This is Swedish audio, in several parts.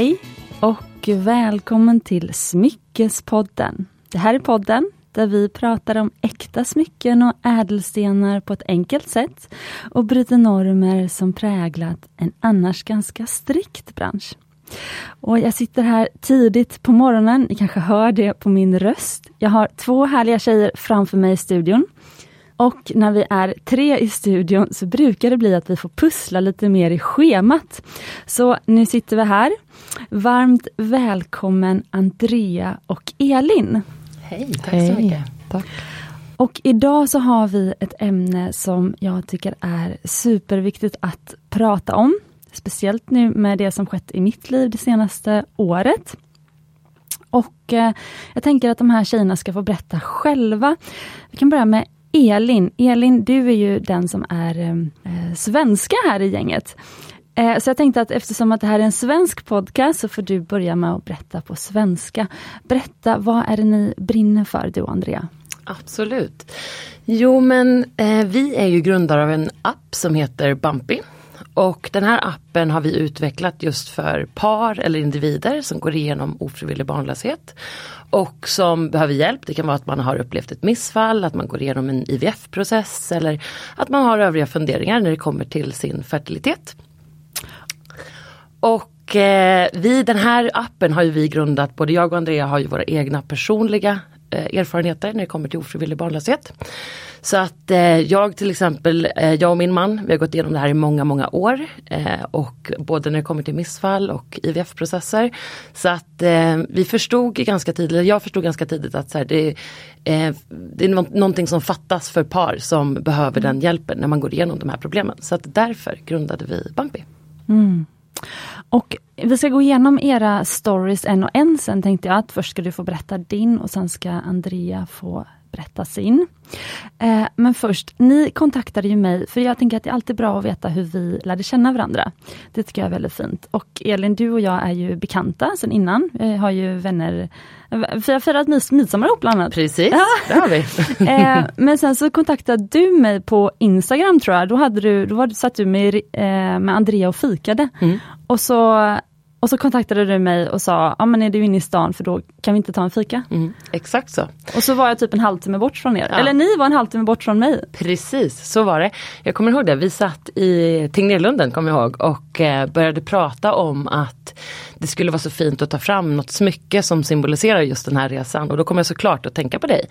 Hej och välkommen till Smyckespodden. Det här är podden där vi pratar om äkta smycken och ädelstenar på ett enkelt sätt och bryter normer som präglat en annars ganska strikt bransch. Och jag sitter här tidigt på morgonen, ni kanske hör det på min röst. Jag har två härliga tjejer framför mig i studion. Och när vi är tre i studion så brukar det bli att vi får pussla lite mer i schemat. Så nu sitter vi här. Varmt välkommen Andrea och Elin. Hej, tack Hej. så mycket. Tack. Och idag så har vi ett ämne som jag tycker är superviktigt att prata om. Speciellt nu med det som skett i mitt liv det senaste året. Och eh, jag tänker att de här tjejerna ska få berätta själva. Vi kan börja med Elin. Elin, du är ju den som är eh, eh, svenska här i gänget. Eh, så jag tänkte att eftersom att det här är en svensk podcast så får du börja med att berätta på svenska. Berätta, vad är det ni brinner för, du och Andrea? Absolut. Jo men eh, vi är ju grundare av en app som heter Bumpy. Och den här appen har vi utvecklat just för par eller individer som går igenom ofrivillig barnlöshet. Och som behöver hjälp. Det kan vara att man har upplevt ett missfall, att man går igenom en IVF-process eller att man har övriga funderingar när det kommer till sin fertilitet. Och eh, vi, den här appen har ju vi grundat, både jag och Andrea har ju våra egna personliga eh, erfarenheter när det kommer till ofrivillig barnlöshet. Så att eh, jag till exempel, eh, jag och min man, vi har gått igenom det här i många, många år. Eh, och både när det kommer till missfall och IVF-processer. Så att eh, vi förstod ganska tidigt, jag förstod ganska tidigt att så här, det, eh, det är någonting som fattas för par som behöver den hjälpen när man går igenom de här problemen. Så att därför grundade vi Bumpy. Mm. Och vi ska gå igenom era stories en och en sen tänkte jag att först ska du få berätta din och sen ska Andrea få berätta sin. Eh, men först, ni kontaktade ju mig, för jag tänker att det är alltid bra att veta hur vi lärde känna varandra. Det tycker jag är väldigt fint. Och Elin, du och jag är ju bekanta sedan innan. Vi har ju vänner, vi har firat mid midsommar ihop bland annat. Precis, ja. det har vi. eh, men sen så kontaktade du mig på Instagram tror jag. Då, hade du, då var, satt du med, eh, med Andrea och fikade. Mm. Och så och så kontaktade du mig och sa, ja men är du inne i stan för då kan vi inte ta en fika? Mm, exakt så. Och så var jag typ en halvtimme bort från er. Ja. Eller ni var en halvtimme bort från mig. Precis, så var det. Jag kommer ihåg det, vi satt i Tegnérlunden kommer jag ihåg och eh, började prata om att det skulle vara så fint att ta fram något smycke som symboliserar just den här resan. Och då kom jag såklart att tänka på dig.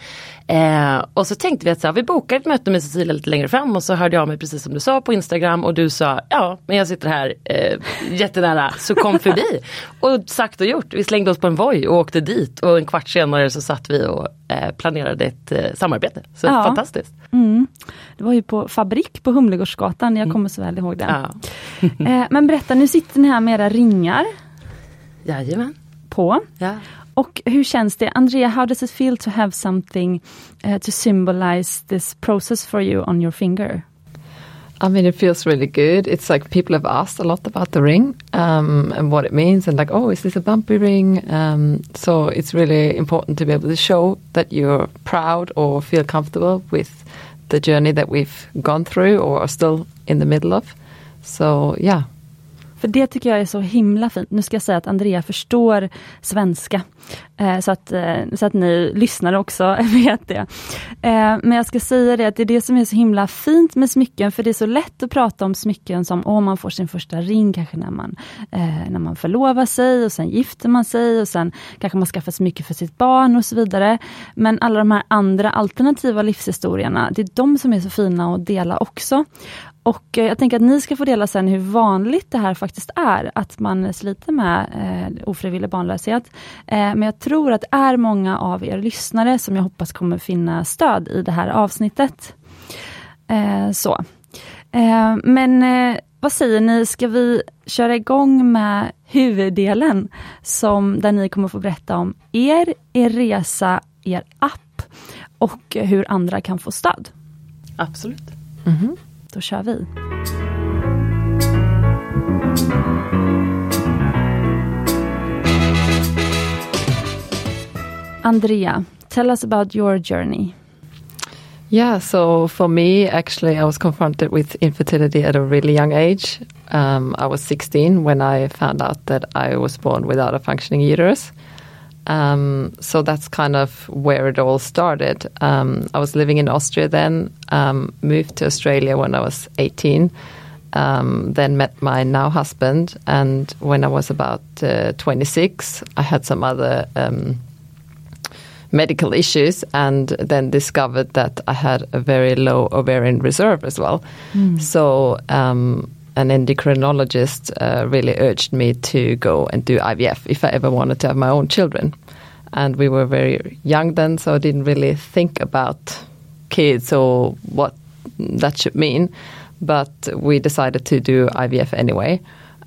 Eh, och så tänkte vi att så här, vi bokar ett möte med Cecilia lite längre fram och så hörde jag mig precis som du sa på Instagram och du sa ja men jag sitter här eh, jättenära så kom förbi. och sagt och gjort, vi slängde oss på en Voi och åkte dit och en kvart senare så satt vi och eh, planerade ett eh, samarbete. Så ja. fantastiskt. Mm. Det var ju på Fabrik på Humlegårdsgatan, jag mm. kommer så väl ihåg det. Ja. Eh, men berätta, nu sitter ni här med era ringar. Jajamän. På. Ja. Och hur känns det? Andrea, how does it feel to have something uh, to symbolize this process for you on your finger? I mean, it feels really good. It's like people have asked a lot about the ring um, and what it means, and like, oh, is this a bumpy ring? Um, so it's really important to be able to show that you're proud or feel comfortable with the journey that we've gone through or are still in the middle of. So, yeah. För det tycker jag är så himla fint. Nu ska jag säga att Andrea förstår svenska. Eh, så, att, eh, så att ni lyssnare också vet det. Eh, men jag ska säga det att det är det som är så himla fint med smycken, för det är så lätt att prata om smycken som om man får sin första ring kanske när man, eh, när man förlovar sig och sen gifter man sig och sen kanske man skaffar smycke för sitt barn och så vidare. Men alla de här andra alternativa livshistorierna, det är de som är så fina att dela också. Och eh, jag tänker att ni ska få dela sen hur vanligt det här faktiskt är, att man sliter med eh, ofrivillig barnlöshet. Eh, men jag tror att det är många av er lyssnare som jag hoppas kommer finna stöd i det här avsnittet. Eh, så. Eh, men eh, vad säger ni, ska vi köra igång med huvuddelen som där ni kommer få berätta om er, er resa, er app och hur andra kan få stöd? Absolut. Mm -hmm. Då kör vi. Andrea, tell us about your journey. Yeah, so for me, actually, I was confronted with infertility at a really young age. Um, I was 16 when I found out that I was born without a functioning uterus. Um, so that's kind of where it all started. Um, I was living in Austria then, um, moved to Australia when I was 18, um, then met my now husband. And when I was about uh, 26, I had some other um, medical issues and then discovered that I had a very low ovarian reserve as well. So um, an endocrinologist uh, really urged me to go and do IVF if I ever wanted to have my own children. And we were very young then, so I didn't really think about kids or what that should mean. But we decided to do IVF anyway.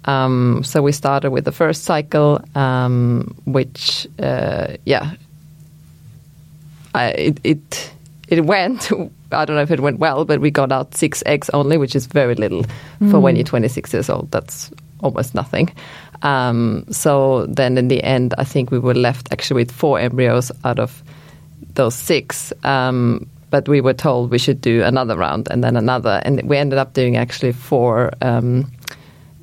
Um, so we started with the first cycle, um, which, uh, yeah, I, it, it it went. I don't know if it went well, but we got out six eggs only, which is very little for when you're 26 years old. That's almost nothing. Um, so then, in the end, I think we were left actually with four embryos out of those six. Um, but we were told we should do another round and then another, and we ended up doing actually four. Um,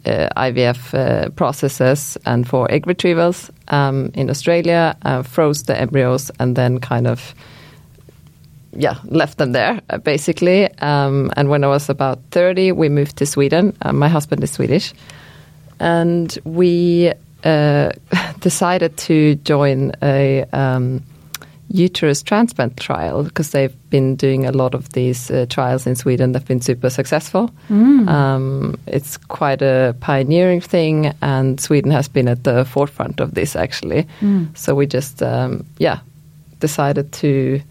uh, IVF uh, processes and four egg retrievals um, in Australia, uh, froze the embryos, and then kind of yeah left them there uh, basically. Um, and when I was about thirty, we moved to Sweden. Uh, my husband is Swedish, and we uh, decided to join a um, uterus transplant trial because they've been doing a lot of these uh, trials in Sweden that've been super successful. Um, it's quite a pioneering thing, and Sweden has been at the forefront of this actually. So we just, um, yeah, decided to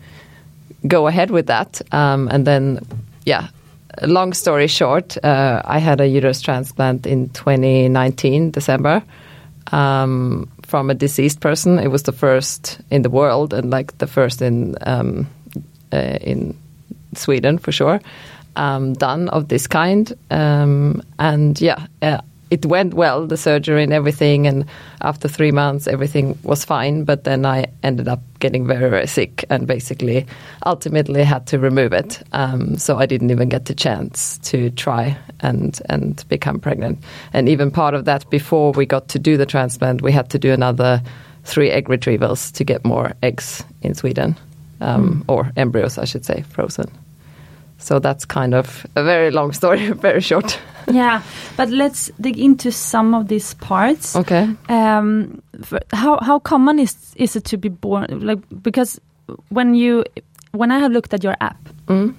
go ahead with that. Um, and then, yeah, long story short, uh, I had a uterus transplant in 2019, December um, from a deceased person. It was the first in the world and like the first in um, uh, in Sweden for sure. Um, done of this kind, um, and yeah, uh, it went well. The surgery and everything, and after three months, everything was fine. But then I ended up getting very, very sick, and basically, ultimately had to remove it. Um, so I didn't even get the chance to try and and become pregnant. And even part of that, before we got to do the transplant, we had to do another three egg retrievals to get more eggs in Sweden, um, or embryos, I should say, frozen. So that's kind of a very long story, very short. Yeah, but let's dig into some of these parts. Okay. Um, how how common is is it to be born like because when you when I have looked at your app, Mm.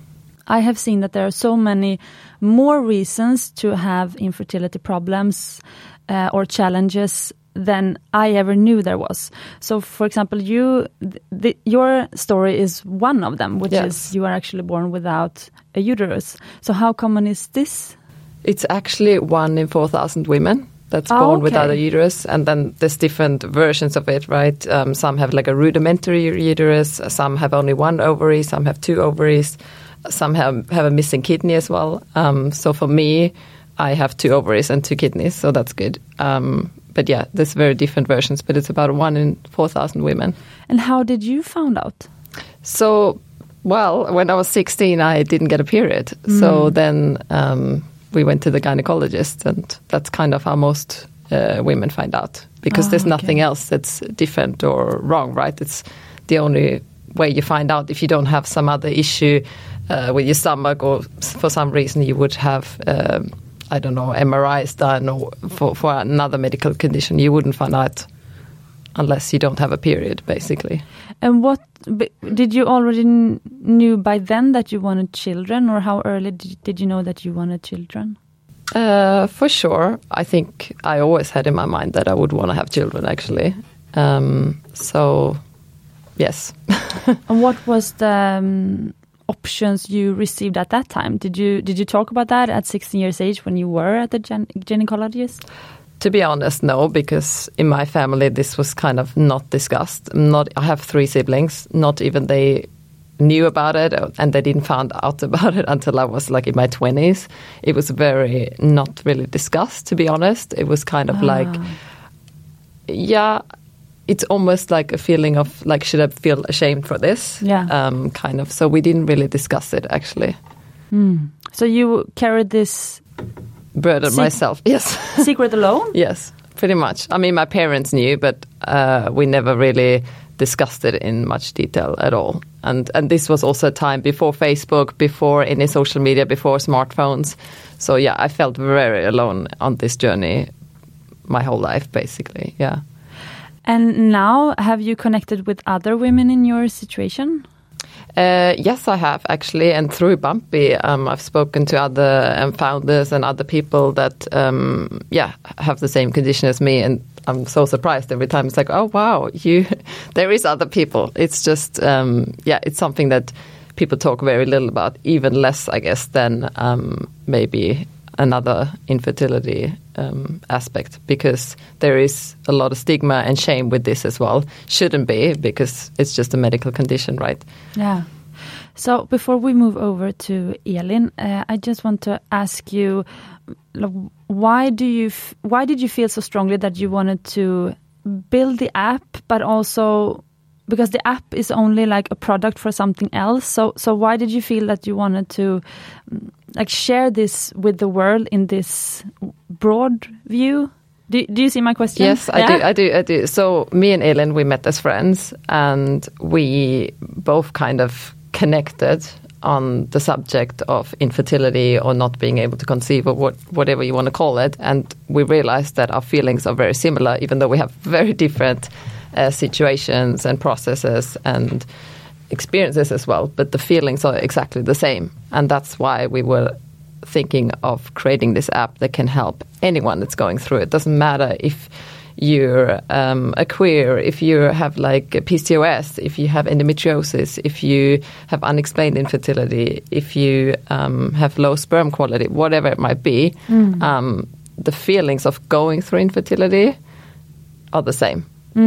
I have seen that there are so many more reasons to have infertility problems uh, or challenges than I ever knew there was. So, for example, you, th- the, your story is one of them, which Yes. is you are actually born without a uterus. So, how common is this? It's actually one in 4,000 women that's Oh, born without a uterus. And then there's different versions of it, right? Um, some have like a rudimentary uterus, some have only one ovary, some have two ovaries, some have, have a missing kidney as well. Um, so for me, I have two ovaries and two kidneys, so that's good. Um, but yeah, there's very different versions, but it's about one in 4,000 women. And how did you find out? So, well, when I was 16, I didn't get a period. So then um, we went to the gynecologist, and that's kind of how most uh, women find out because Ah, there's okay. nothing else that's different or wrong, right? It's the only way you find out if you don't have some other issue uh, with your stomach or for some reason you would have. Um, I don't know, MRIs done or for, for another medical condition, you wouldn't find out unless you don't have a period, basically. And what did you already kn- knew by then that you wanted children, or how early did, did you know that you wanted children? Uh, for sure. I think I always had in my mind that I would want to have children, actually. Um, so, yes. And what was the um, options you received at that time? Did you did you talk about that at 16 years age when you were at the gynecologist? To be honest, no, because in my family this was kind of not discussed. Not, I have three siblings. Not even they knew about it, uh, and they didn't find out about it until I was like in my twenties. It was very not really discussed. To be honest, it was kind of like, ah. yeah, it's almost like a feeling of like, should I feel ashamed for this? Yeah. um, kind of. So we didn't really discuss it actually. Hmm. So you carried this burden Se- myself. Yes. Secret alone? Yes, pretty much. I mean, my parents knew, but uh, we never really discussed it in much detail at all. And and this was also a time before Facebook, before any social media, before smartphones. So yeah, I felt very alone on this journey, my whole life, basically. Yeah. And now, have you connected with other women in your situation? Uh, yes, I have actually, and through Bumpy, um, I've spoken to other um, founders and other people that, um, yeah, have the same condition as me, and I'm so surprised every time. It's like, oh wow, you, there is other people. It's just, um, yeah, it's something that people talk very little about, even less, I guess, than um, maybe another infertility um, aspect because there is a lot of stigma and shame with this as well. Shouldn't be because it's just a medical condition, right? Yeah. So before we move over to Elin, uh, I just want to ask you, why do you why did you feel so strongly that you wanted to build the app, but also because the app is only like a product for something else. So so why did you feel that you wanted to like share this with the world in this broad view? Do, do you see my question? Yes, I Yeah? do. I do. I do. So me and Elin, we met as friends, and we both kind of connected on the subject of infertility or not being able to conceive or what, whatever you want to call it. And we realized that our feelings are very similar, even though we have very different uh, situations and processes and experiences as well. But the feelings are exactly the same, and that's why we were thinking of creating this app that can help anyone that's going through it. Doesn't matter if you're um, a queer, if you have like PCOS, if you have endometriosis, if you have unexplained infertility, if you um, have low sperm quality, whatever it might be, um, the feelings of going through infertility are the same,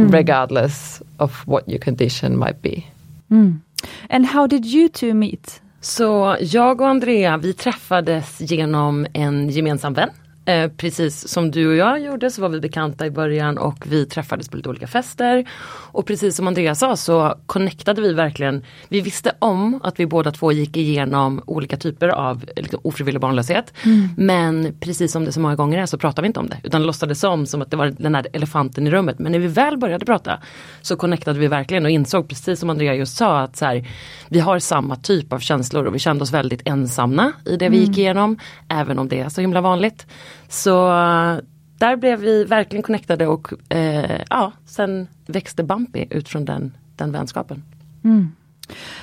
regardless of what your condition might be. Mm. And how did you two meet? Så jag och Andrea vi träffades genom en gemensam vän. Eh, precis som du och jag gjorde så var vi bekanta i början och vi träffades på lite olika fester. Och precis som Andrea sa så connectade vi verkligen. Vi visste om att vi båda två gick igenom olika typer av liksom, ofrivillig barnlöshet. Men precis som det så många gånger är så pratade vi inte om det. Utan låtsades som, som att det var den här elefanten i rummet. Men när vi väl började prata så connectade vi verkligen och insåg precis som Andrea just sa att så här, vi har samma typ av känslor och vi kände oss väldigt ensamma i det vi gick igenom. Även om det är så himla vanligt. Så eh, där blev vi verkligen connectade och eh, ja, sen växte Bumpy ut från den, den vänskapen.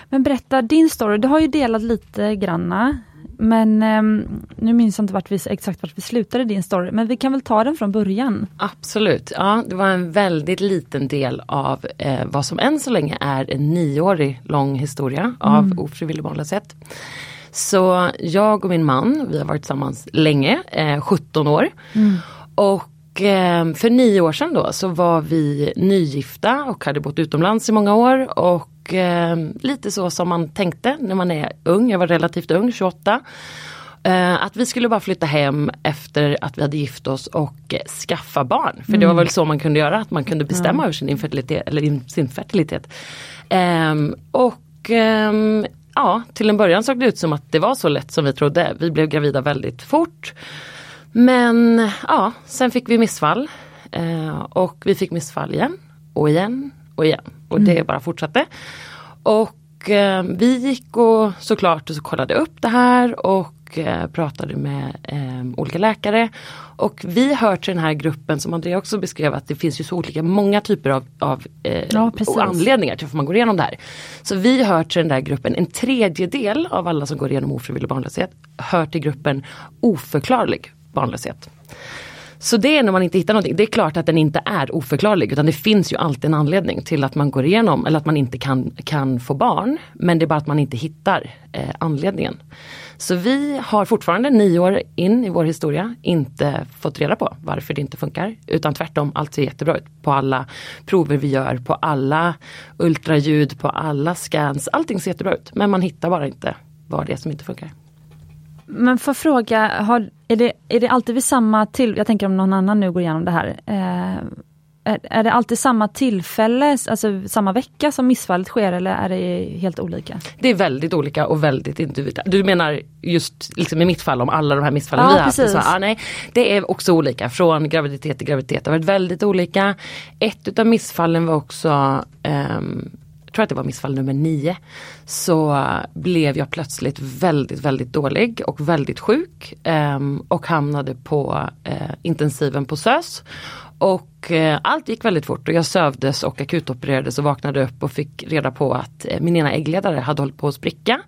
Men berätta din story, du har ju delat lite granna. Men ehm, nu minns jag inte vart vi, exakt vart vi slutade din story, men vi kan väl ta den från början. Absolut, ja det var en väldigt liten del av eh, vad som än så länge är en nioårig lång historia av ofrivillig barnlöshet. Så jag och min man, vi har varit tillsammans länge, eh, 17 år. Och eh, för nio år sedan då så var vi nygifta och hade bott utomlands i många år. Och eh, lite så som man tänkte när man är ung, jag var relativt ung, 28. Eh, att vi skulle bara flytta hem efter att vi hade gift oss och eh, skaffa barn. För det var väl så man kunde göra, att man kunde bestämma över sin infertilitet. Eller in, sin fertilitet. Ehm, och ehm, ja, till en början såg det ut som att det var så lätt som vi trodde. Vi blev gravida väldigt fort. Men ja, sen fick vi missfall. Eh, och vi fick missfall igen och igen och igen. Och det bara fortsatte. Och eh, vi gick och såklart och så kollade upp det här och eh, pratade med eh, olika läkare. Och vi hör till den här gruppen som Andrea också beskrev att det finns ju så olika många typer av, av eh, Ja, och anledningar till varför man går igenom det här. Så vi hör till den där gruppen, en tredjedel av alla som går igenom ofrivillig barnlöshet hör till gruppen oförklarlig barnlöshet. Så det är när man inte hittar någonting. Det är klart att den inte är oförklarlig utan det finns ju alltid en anledning till att man går igenom eller att man inte kan, kan få barn. Men det är bara att man inte hittar eh, anledningen. Så vi har fortfarande nio år in i vår historia inte fått reda på varför det inte funkar. Utan tvärtom, allt ser jättebra ut på alla prover vi gör, på alla ultraljud, på alla scans. Allting ser jättebra ut men man hittar bara inte vad det är som inte funkar. Men för fråga, har, är, det, är det alltid vid samma till, jag tänker om någon annan nu går igenom det här. Eh, är, är det alltid samma tillfälle, alltså samma vecka som missfallet sker eller är det helt olika? Det är väldigt olika och väldigt individuellt. Du menar just liksom i mitt fall om alla de här missfallen Ja, vi har haft. Så, ah, nej, det är också olika från graviditet till graviditet. Det har varit väldigt olika. Ett utav missfallen var också ehm, jag tror att det var missfall nummer nio. Så blev jag plötsligt väldigt, väldigt dålig och väldigt sjuk. ehm, och hamnade på eh, intensiven på SÖS. Och eh, allt gick väldigt fort och jag sövdes och akutopererades och vaknade upp och fick reda på att eh, min ena äggledare hade hållit på att spricka.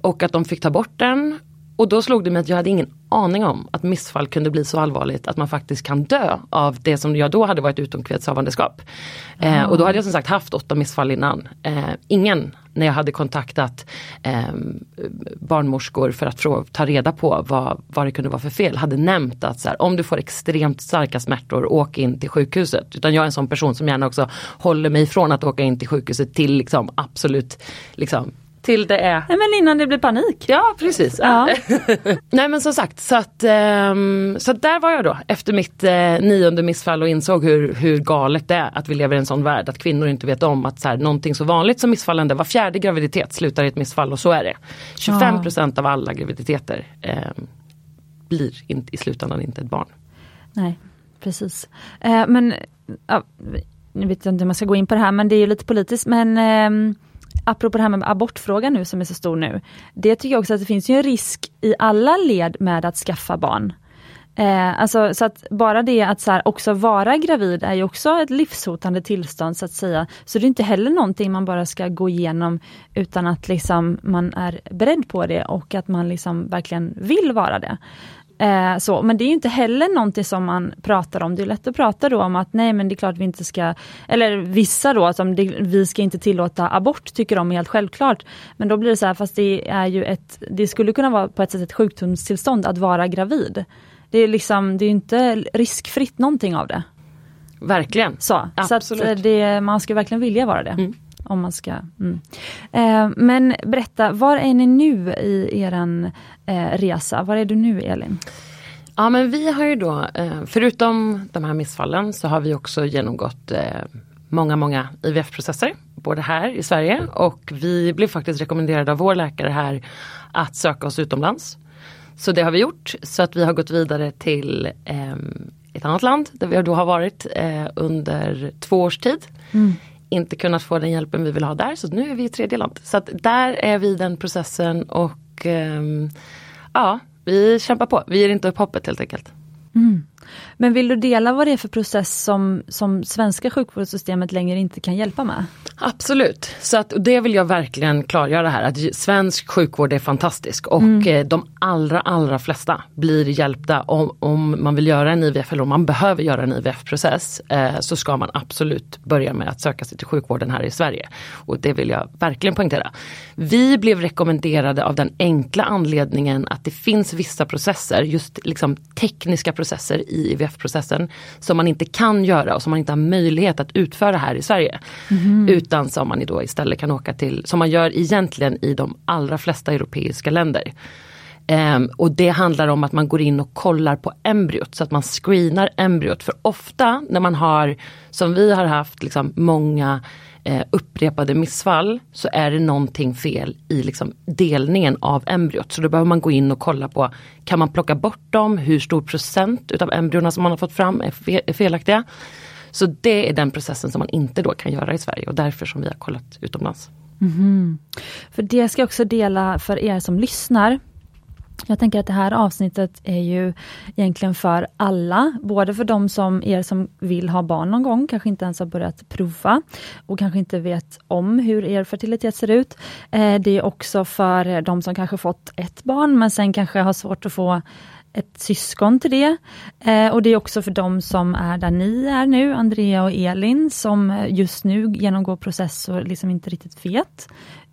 Och att de fick ta bort den. Och då slog det mig att jag hade ingen aning om att missfall kunde bli så allvarligt att man faktiskt kan dö av det som jag då hade varit utomkvedshavandeskap. Eh, och då hade jag som sagt haft åtta missfall innan. Eh, ingen när jag hade kontaktat eh, barnmorskor för att ta reda på vad, vad det kunde vara för fel hade nämnt att så här, om du får extremt starka smärtor åk in till sjukhuset. Utan jag är en sån person som gärna också håller mig ifrån att åka in till sjukhuset till liksom absolut liksom till det är Nej men innan det blir panik. Ja precis. Ja. Nej men som sagt, så, att, ehm, så att där var jag då efter mitt eh, nionde missfall och insåg hur, hur galet det är att vi lever i en sån värld. Att kvinnor inte vet om att så här, någonting så vanligt som missfallande, var fjärde graviditet slutar i ett missfall och så är det. 25 procent av alla graviditeter ehm, blir inte, i slutändan inte ett barn. Nej, precis. Eh, men, ja, nu vet jag inte om man ska gå in på det här men det är ju lite politiskt men eh, apropå det här med abortfrågan nu som är så stor nu. Det tycker jag också att det finns ju en risk i alla led med att skaffa barn. Eh, alltså, så att bara det att så här, också vara gravid är ju också ett livshotande tillstånd så att säga. Så det är inte heller någonting man bara ska gå igenom utan att liksom man är beredd på det och att man liksom verkligen vill vara det. Eh, så, men det är ju inte heller någonting som man pratar om. Det är lätt att prata då om att nej men det är klart vi inte ska, eller vissa då, att om det, vi ska inte tillåta abort tycker de är helt självklart. Men då blir det så här, fast det är ju ett, det skulle kunna vara på ett sätt ett sjukdomstillstånd att vara gravid. Det är liksom, det är inte riskfritt någonting av det. Verkligen. Så, så att eh, det, man ska verkligen vilja vara det. Mm. Om man ska, mm. eh, men berätta, var är ni nu i eran eh, resa? Var är du nu Elin? Ja men vi har ju då, eh, förutom de här missfallen så har vi också genomgått eh, många, många IVF-processer. Både här i Sverige och vi blev faktiskt rekommenderade av vår läkare här att söka oss utomlands. Så det har vi gjort så att vi har gått vidare till eh, ett annat land där vi då har varit eh, under två års tid. Inte kunnat få den hjälpen vi vill ha där så nu är vi i tredje land. Så att där är vi i den processen och um, ja, vi kämpar på. Vi ger inte upp hoppet helt enkelt. Mm. Men vill du dela vad det är för process som, som svenska sjukvårdssystemet längre inte kan hjälpa med? Absolut, så att och det vill jag verkligen klargöra här att svensk sjukvård är fantastisk och eh, de allra allra flesta blir hjälpta om, om man vill göra en IVF eller om man behöver göra en IVF-process eh, så ska man absolut börja med att söka sig till sjukvården här i Sverige. Och det vill jag verkligen poängtera. Vi blev rekommenderade av den enkla anledningen att det finns vissa processer, just liksom tekniska processer i IVF-processen som man inte kan göra och som man inte har möjlighet att utföra här i Sverige. Utan som man då istället kan åka till, som man gör egentligen i de allra flesta europeiska länder. Ehm, och det handlar om att man går in och kollar på embryot så att man screenar embryot. För ofta när man har, som vi har haft, liksom många eh, upprepade missfall så är det någonting fel i liksom, delningen av embryot. Så då behöver man gå in och kolla på, kan man plocka bort dem? Hur stor procent utav embryona som man har fått fram är, fe- är felaktiga? Så det är den processen som man inte då kan göra i Sverige och därför som vi har kollat utomlands. Mm-hmm. För det ska jag också dela för er som lyssnar. Jag tänker att det här avsnittet är ju egentligen för alla, både för de som er som vill ha barn någon gång, kanske inte ens har börjat prova och kanske inte vet om hur er fertilitet ser ut. Eh, det är också för de som kanske fått ett barn men sen kanske har svårt att få ett syskon till det. Eh, och det är också för de som är där ni är nu, Andrea och Elin, som just nu genomgår process och liksom inte riktigt vet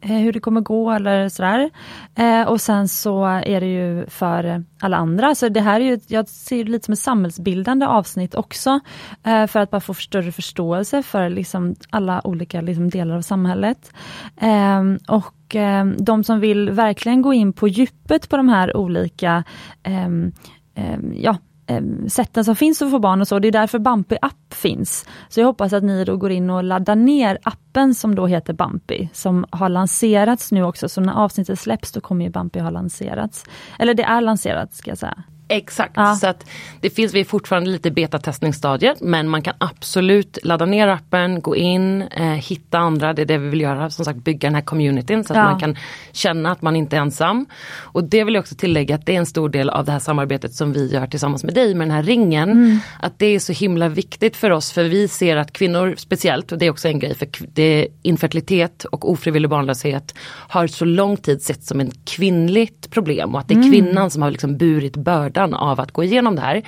Eh, hur det kommer gå eller sådär. Eh, och sen så är det ju för alla andra, så det här är ju, jag ser det lite som ett samhällsbildande avsnitt också, eh, för att bara få större förståelse för liksom alla olika liksom delar av samhället. Eh, och ehm, de som vill verkligen gå in på djupet på de här olika ehm, ehm, ja, Ehm, sätten som finns att få barn och så. Det är därför Bumpy app finns. Så jag hoppas att ni då går in och laddar ner appen som då heter Bumpy, som har lanserats nu också. Så när avsnittet släpps då kommer ju Bumpy ha lanserats. Eller det är lanserat ska jag säga. Exakt, Ja. så att det finns, vi är fortfarande lite betatestningsstadiet men man kan absolut ladda ner appen, gå in, eh, hitta andra, det är det vi vill göra, som sagt bygga den här communityn så att Ja. man kan känna att man inte är ensam. Och det vill jag också tillägga att det är en stor del av det här samarbetet som vi gör tillsammans med dig med den här ringen. Mm. Att det är så himla viktigt för oss för vi ser att kvinnor speciellt, och det är också en grej för det infertilitet och ofrivillig barnlöshet har så lång tid sett som en kvinnligt problem och att det är kvinnan som har liksom burit bördan av att gå igenom det här.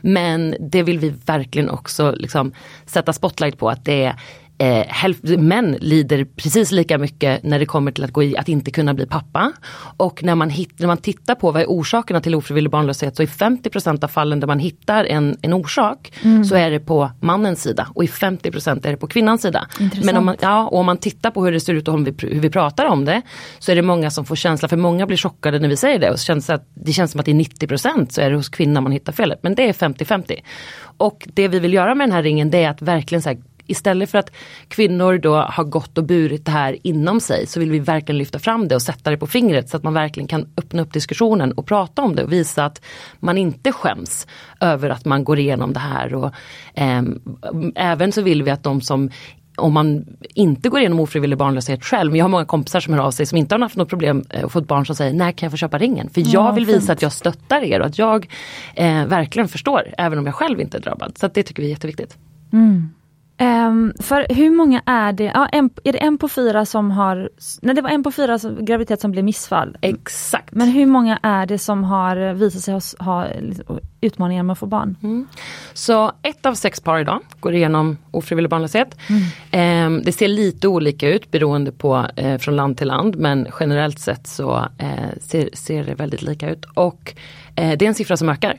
Men det vill vi verkligen också liksom sätta spotlight på att det är Eh, hälf- män lider precis lika mycket när det kommer till att, gå i, att inte kunna bli pappa. Och när man, hit, när man tittar på vad är orsakerna till ofrivillig barnlöshet så i 50% av fallen där man hittar en, en orsak så är det på mannens sida och i 50% är det på kvinnans sida. Intressant. Men om man, ja, och om man tittar på hur det ser ut och hur vi, hur vi pratar om det så är det många som får känsla, för många blir chockade när vi säger det och så känns det, att, det känns som att är 90% så är det hos kvinnan man hittar felet. Men det är 50-50. Och det vi vill göra med den här ringen det är att verkligen så här, Istället för att kvinnor då har gått och burit det här inom sig så vill vi verkligen lyfta fram det och sätta det på fingret så att man verkligen kan öppna upp diskussionen och prata om det och visa att man inte skäms över att man går igenom det här. Och, ehm, även så vill vi att de som om man inte går igenom ofrivillig barnlöshet själv, men jag har många kompisar som hör av sig som inte har haft något problem eh, och fått barn som säger när kan jag få köpa ringen? För jag Ja, vill visa att jag stöttar er och att jag eh, verkligen förstår, även om jag själv inte är drabbad. Så det tycker vi är jätteviktigt. Ehm, för hur många är det? Ja, en, är det en på fyra som har, nej det var en på fyra som, graviditet som blev missfall. Exakt. Men hur många är det som har visat sig ha, ha utmaningar med att få barn? Så ett av sex par idag går igenom ofrivillig barnlöshet. Eh, det ser lite olika ut beroende på eh, från land till land men generellt sett så eh, ser, ser det väldigt lika ut. Och eh, det är en siffra som ökar.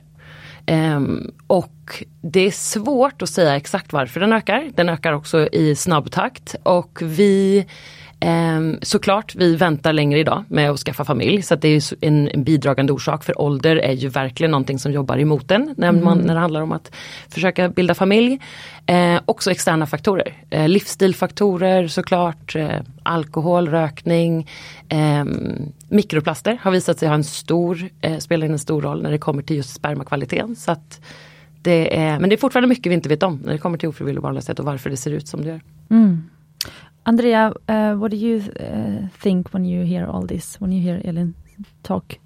Um, och det är svårt att säga exakt varför den ökar. Den ökar också i snabb takt och vi ehm, Såklart, vi väntar längre idag med att skaffa familj så att det är en, en bidragande orsak för ålder är ju verkligen någonting som jobbar emot en när, man, när det handlar om att försöka bilda familj. Eh, också externa faktorer, eh, livsstilfaktorer såklart, eh, alkohol, rökning, ehm, mikroplaster har visat sig ha en stor, eh, spelar en stor roll när det kommer till just spermakvaliteten. Så att det är, men det är fortfarande mycket vi inte vet om när det kommer till ofrivillig barnlöshet och varför det ser ut som det gör. Andrea, uh, what do you uh, think when you hear all this, when you hear Elin talk?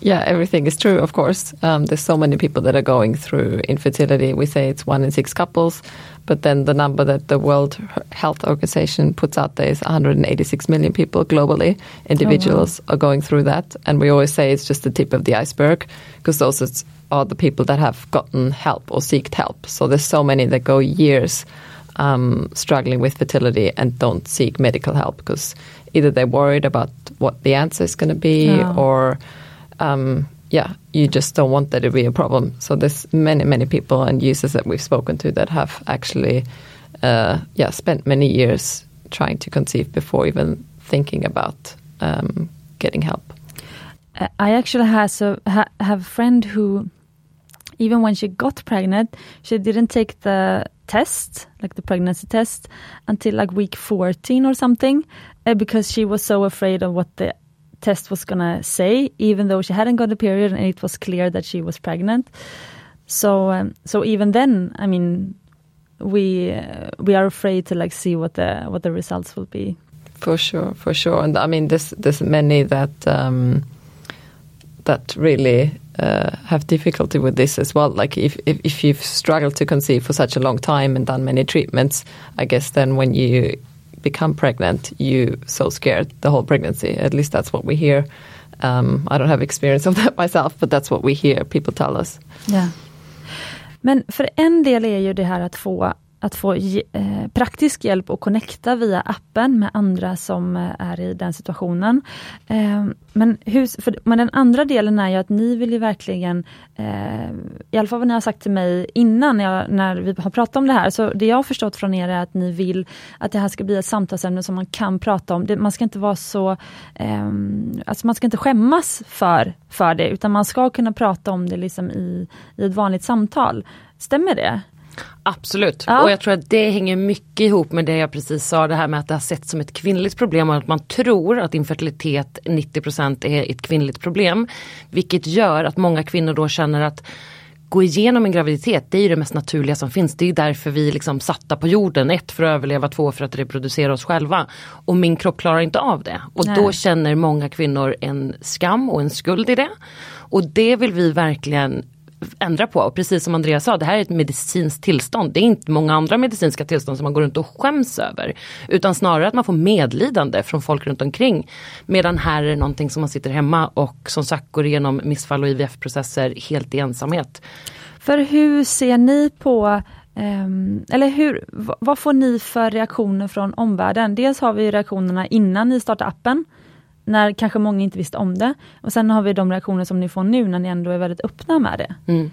Yeah, everything is true, of course. Um, there's so many people that are going through infertility. We say it's one in six couples, but then the number that the World Health Organization puts out there is 186 million people globally. Individuals are going through that, and we always say it's just the tip of the iceberg because those are the people that have gotten help or seeked help. So there's so many that go years um, struggling with fertility and don't seek medical help because either they're worried about what the answer is going to be Yeah. or um, yeah, you just don't want that to be a problem. So there's many, many people and users that we've spoken to that have actually, uh, yeah, spent many years trying to conceive before even thinking about um, getting help. I actually has a, ha, have a friend who, even when she got pregnant, she didn't take the test, like the pregnancy test, until like week 14 or something, uh, because she was so afraid of what the test was gonna say, even though she hadn't got a period and it was clear that she was pregnant. So, um, so even then, I mean, we uh, we are afraid to like see what the what the results will be. For sure, for sure. And I mean, there's there's many that um, that really uh, have difficulty with this as well. Like if, if if you've struggled to conceive for such a long time and done many treatments, I guess then when you become pregnant, you so scared the whole pregnancy. At least that's what we hear. Um, I don't have experience of that myself, but that's what we hear people tell us. Yeah. Men för en del är ju det här att få, att få eh, praktisk hjälp och connecta via appen med andra som eh, är i den situationen. Eh, men, hur, för, men den andra delen är ju att ni vill ju verkligen, eh, i alla fall vad ni har sagt till mig innan jag, när vi har pratat om det här, så det jag har förstått från er är att ni vill att det här ska bli ett samtalsämne som man kan prata om. Det, man ska inte vara så, eh, alltså man ska inte skämmas för, för det, utan man ska kunna prata om det liksom i, i ett vanligt samtal. Stämmer det? Absolut, ja. och jag tror att det hänger mycket ihop med det jag precis sa, det här med att det har setts som ett kvinnligt problem och att man tror att infertilitet 90% är ett kvinnligt problem. Vilket gör att många kvinnor då känner att gå igenom en graviditet, det är det mest naturliga som finns. Det är därför vi liksom satta på jorden. Ett för att överleva, två för att reproducera oss själva. Och min kropp klarar inte av det. Och Nej. då känner många kvinnor en skam och en skuld i det. Och det vill vi verkligen ändra på. Och precis som Andreas sa, det här är ett medicinskt tillstånd. Det är inte många andra medicinska tillstånd som man går runt och skäms över. Utan snarare att man får medlidande från folk runt omkring. Medan här är det någonting som man sitter hemma och som sagt går igenom missfall och IVF-processer helt i ensamhet. För hur ser ni på ehm, eller hur, vad får ni för reaktioner från omvärlden? Dels har vi reaktionerna innan ni startar appen när kanske många inte visste om det. Och sen har vi de reaktioner som ni får nu när ni ändå är väldigt öppna med det. Mm.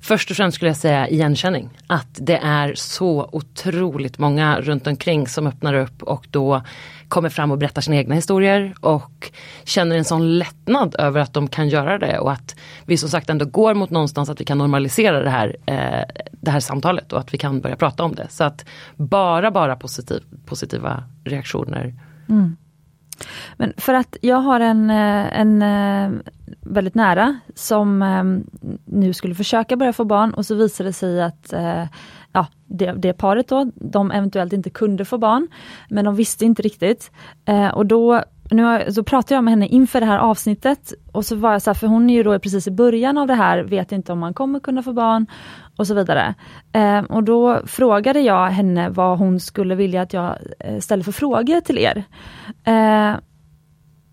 Först och främst skulle jag säga igenkänning. Att det är så otroligt många runt omkring som öppnar upp och då kommer fram och berättar sina egna historier och känner en sån lättnad över att de kan göra det och att vi som sagt ändå går mot någonstans att vi kan normalisera det här, eh, det här samtalet och att vi kan börja prata om det. Så att bara, bara positiv, positiva reaktioner. Mm. Men för att jag har en, eh, en eh, väldigt nära som eh, nu skulle försöka börja få barn och så visade det sig att ja, det, det paret då, de eventuellt inte kunde få barn. Men de visste inte riktigt. och då nu har, så pratade jag med henne inför det här avsnittet och så var jag så här, för hon är ju då precis i början av det här, vet inte om man kommer kunna få barn och så vidare. Eh, och då frågade jag henne vad hon skulle vilja att jag eh, ställer för frågor till er. Eh,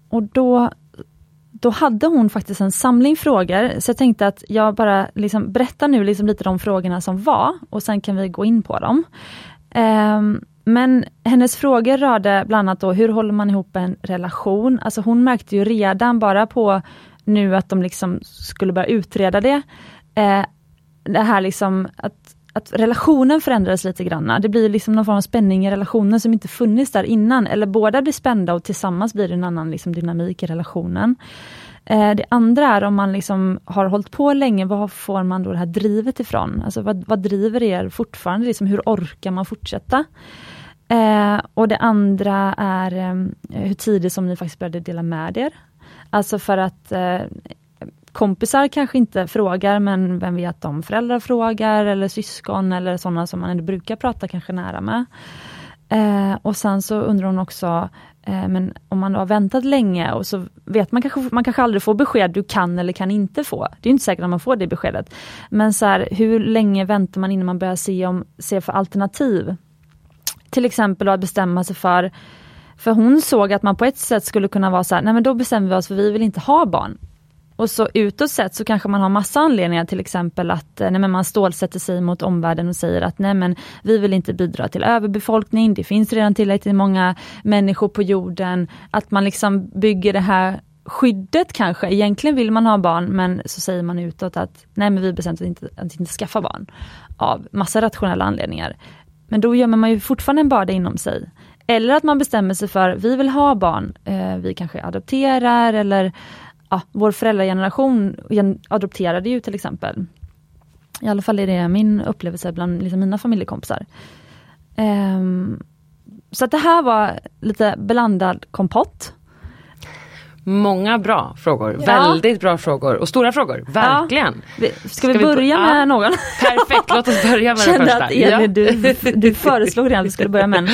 och då, då hade hon faktiskt en samling frågor, så jag tänkte att jag bara liksom berättar nu liksom lite de frågorna som var och sen kan vi gå in på dem. Eh, men hennes frågor rörde bland annat då, hur håller man ihop en relation? Alltså hon märkte ju redan bara på nu att de liksom skulle börja utreda det, eh, det här liksom att, att relationen förändras lite grann. Det blir liksom någon form av spänning i relationen som inte funnits där innan. Eller båda blir spända och tillsammans blir det en annan liksom dynamik i relationen. Eh, det andra är om man liksom har hållit på länge, var får man då det här drivet ifrån? Alltså vad, vad driver er fortfarande? Liksom, hur orkar man fortsätta? Eh, och det andra är eh, hur tidigt som ni faktiskt började dela med er. Alltså för att eh, kompisar kanske inte frågar, men vem vet om föräldrar frågar eller syskon eller sådana som man ändå brukar prata kanske nära med. Eh, och sen så undrar hon också, eh, men om man har väntat länge och så vet man kanske, man kanske aldrig får besked du kan eller kan inte få. Det är inte säkert att man får det beskedet. Men så här, hur länge väntar man innan man börjar se, om, se för alternativ? Till exempel att bestämma sig för för hon såg att man på ett sätt skulle kunna vara så här, nej men då bestämmer vi oss för vi vill inte ha barn. Och så utåt sett så kanske man har massa anledningar, till exempel att eh, nej men man stålsätter sig mot omvärlden och säger att nej men vi vill inte bidra till överbefolkning, det finns redan tillräckligt många människor på jorden. Att man liksom bygger det här skyddet kanske. Egentligen vill man ha barn men så säger man utåt att nej men vi bestämt att inte, att inte skaffa barn. Av massa rationella anledningar. Men då gömmer man ju fortfarande en börda inom sig. Eller att man bestämmer sig för, vi vill ha barn, eh, vi kanske adopterar eller ja, vår föräldrageneration adopterade ju till exempel. I alla fall är det min upplevelse bland liksom mina familjekompisar. Um, så att det här var lite blandad kompott. Många bra frågor, ja. väldigt bra frågor och stora frågor, verkligen. Ja. Ska, Ska, vi börja vi med ja. någon? Perfekt, låt oss börja med Kände den första. Att Elin, du, du föreslog redan att vi skulle börja med en.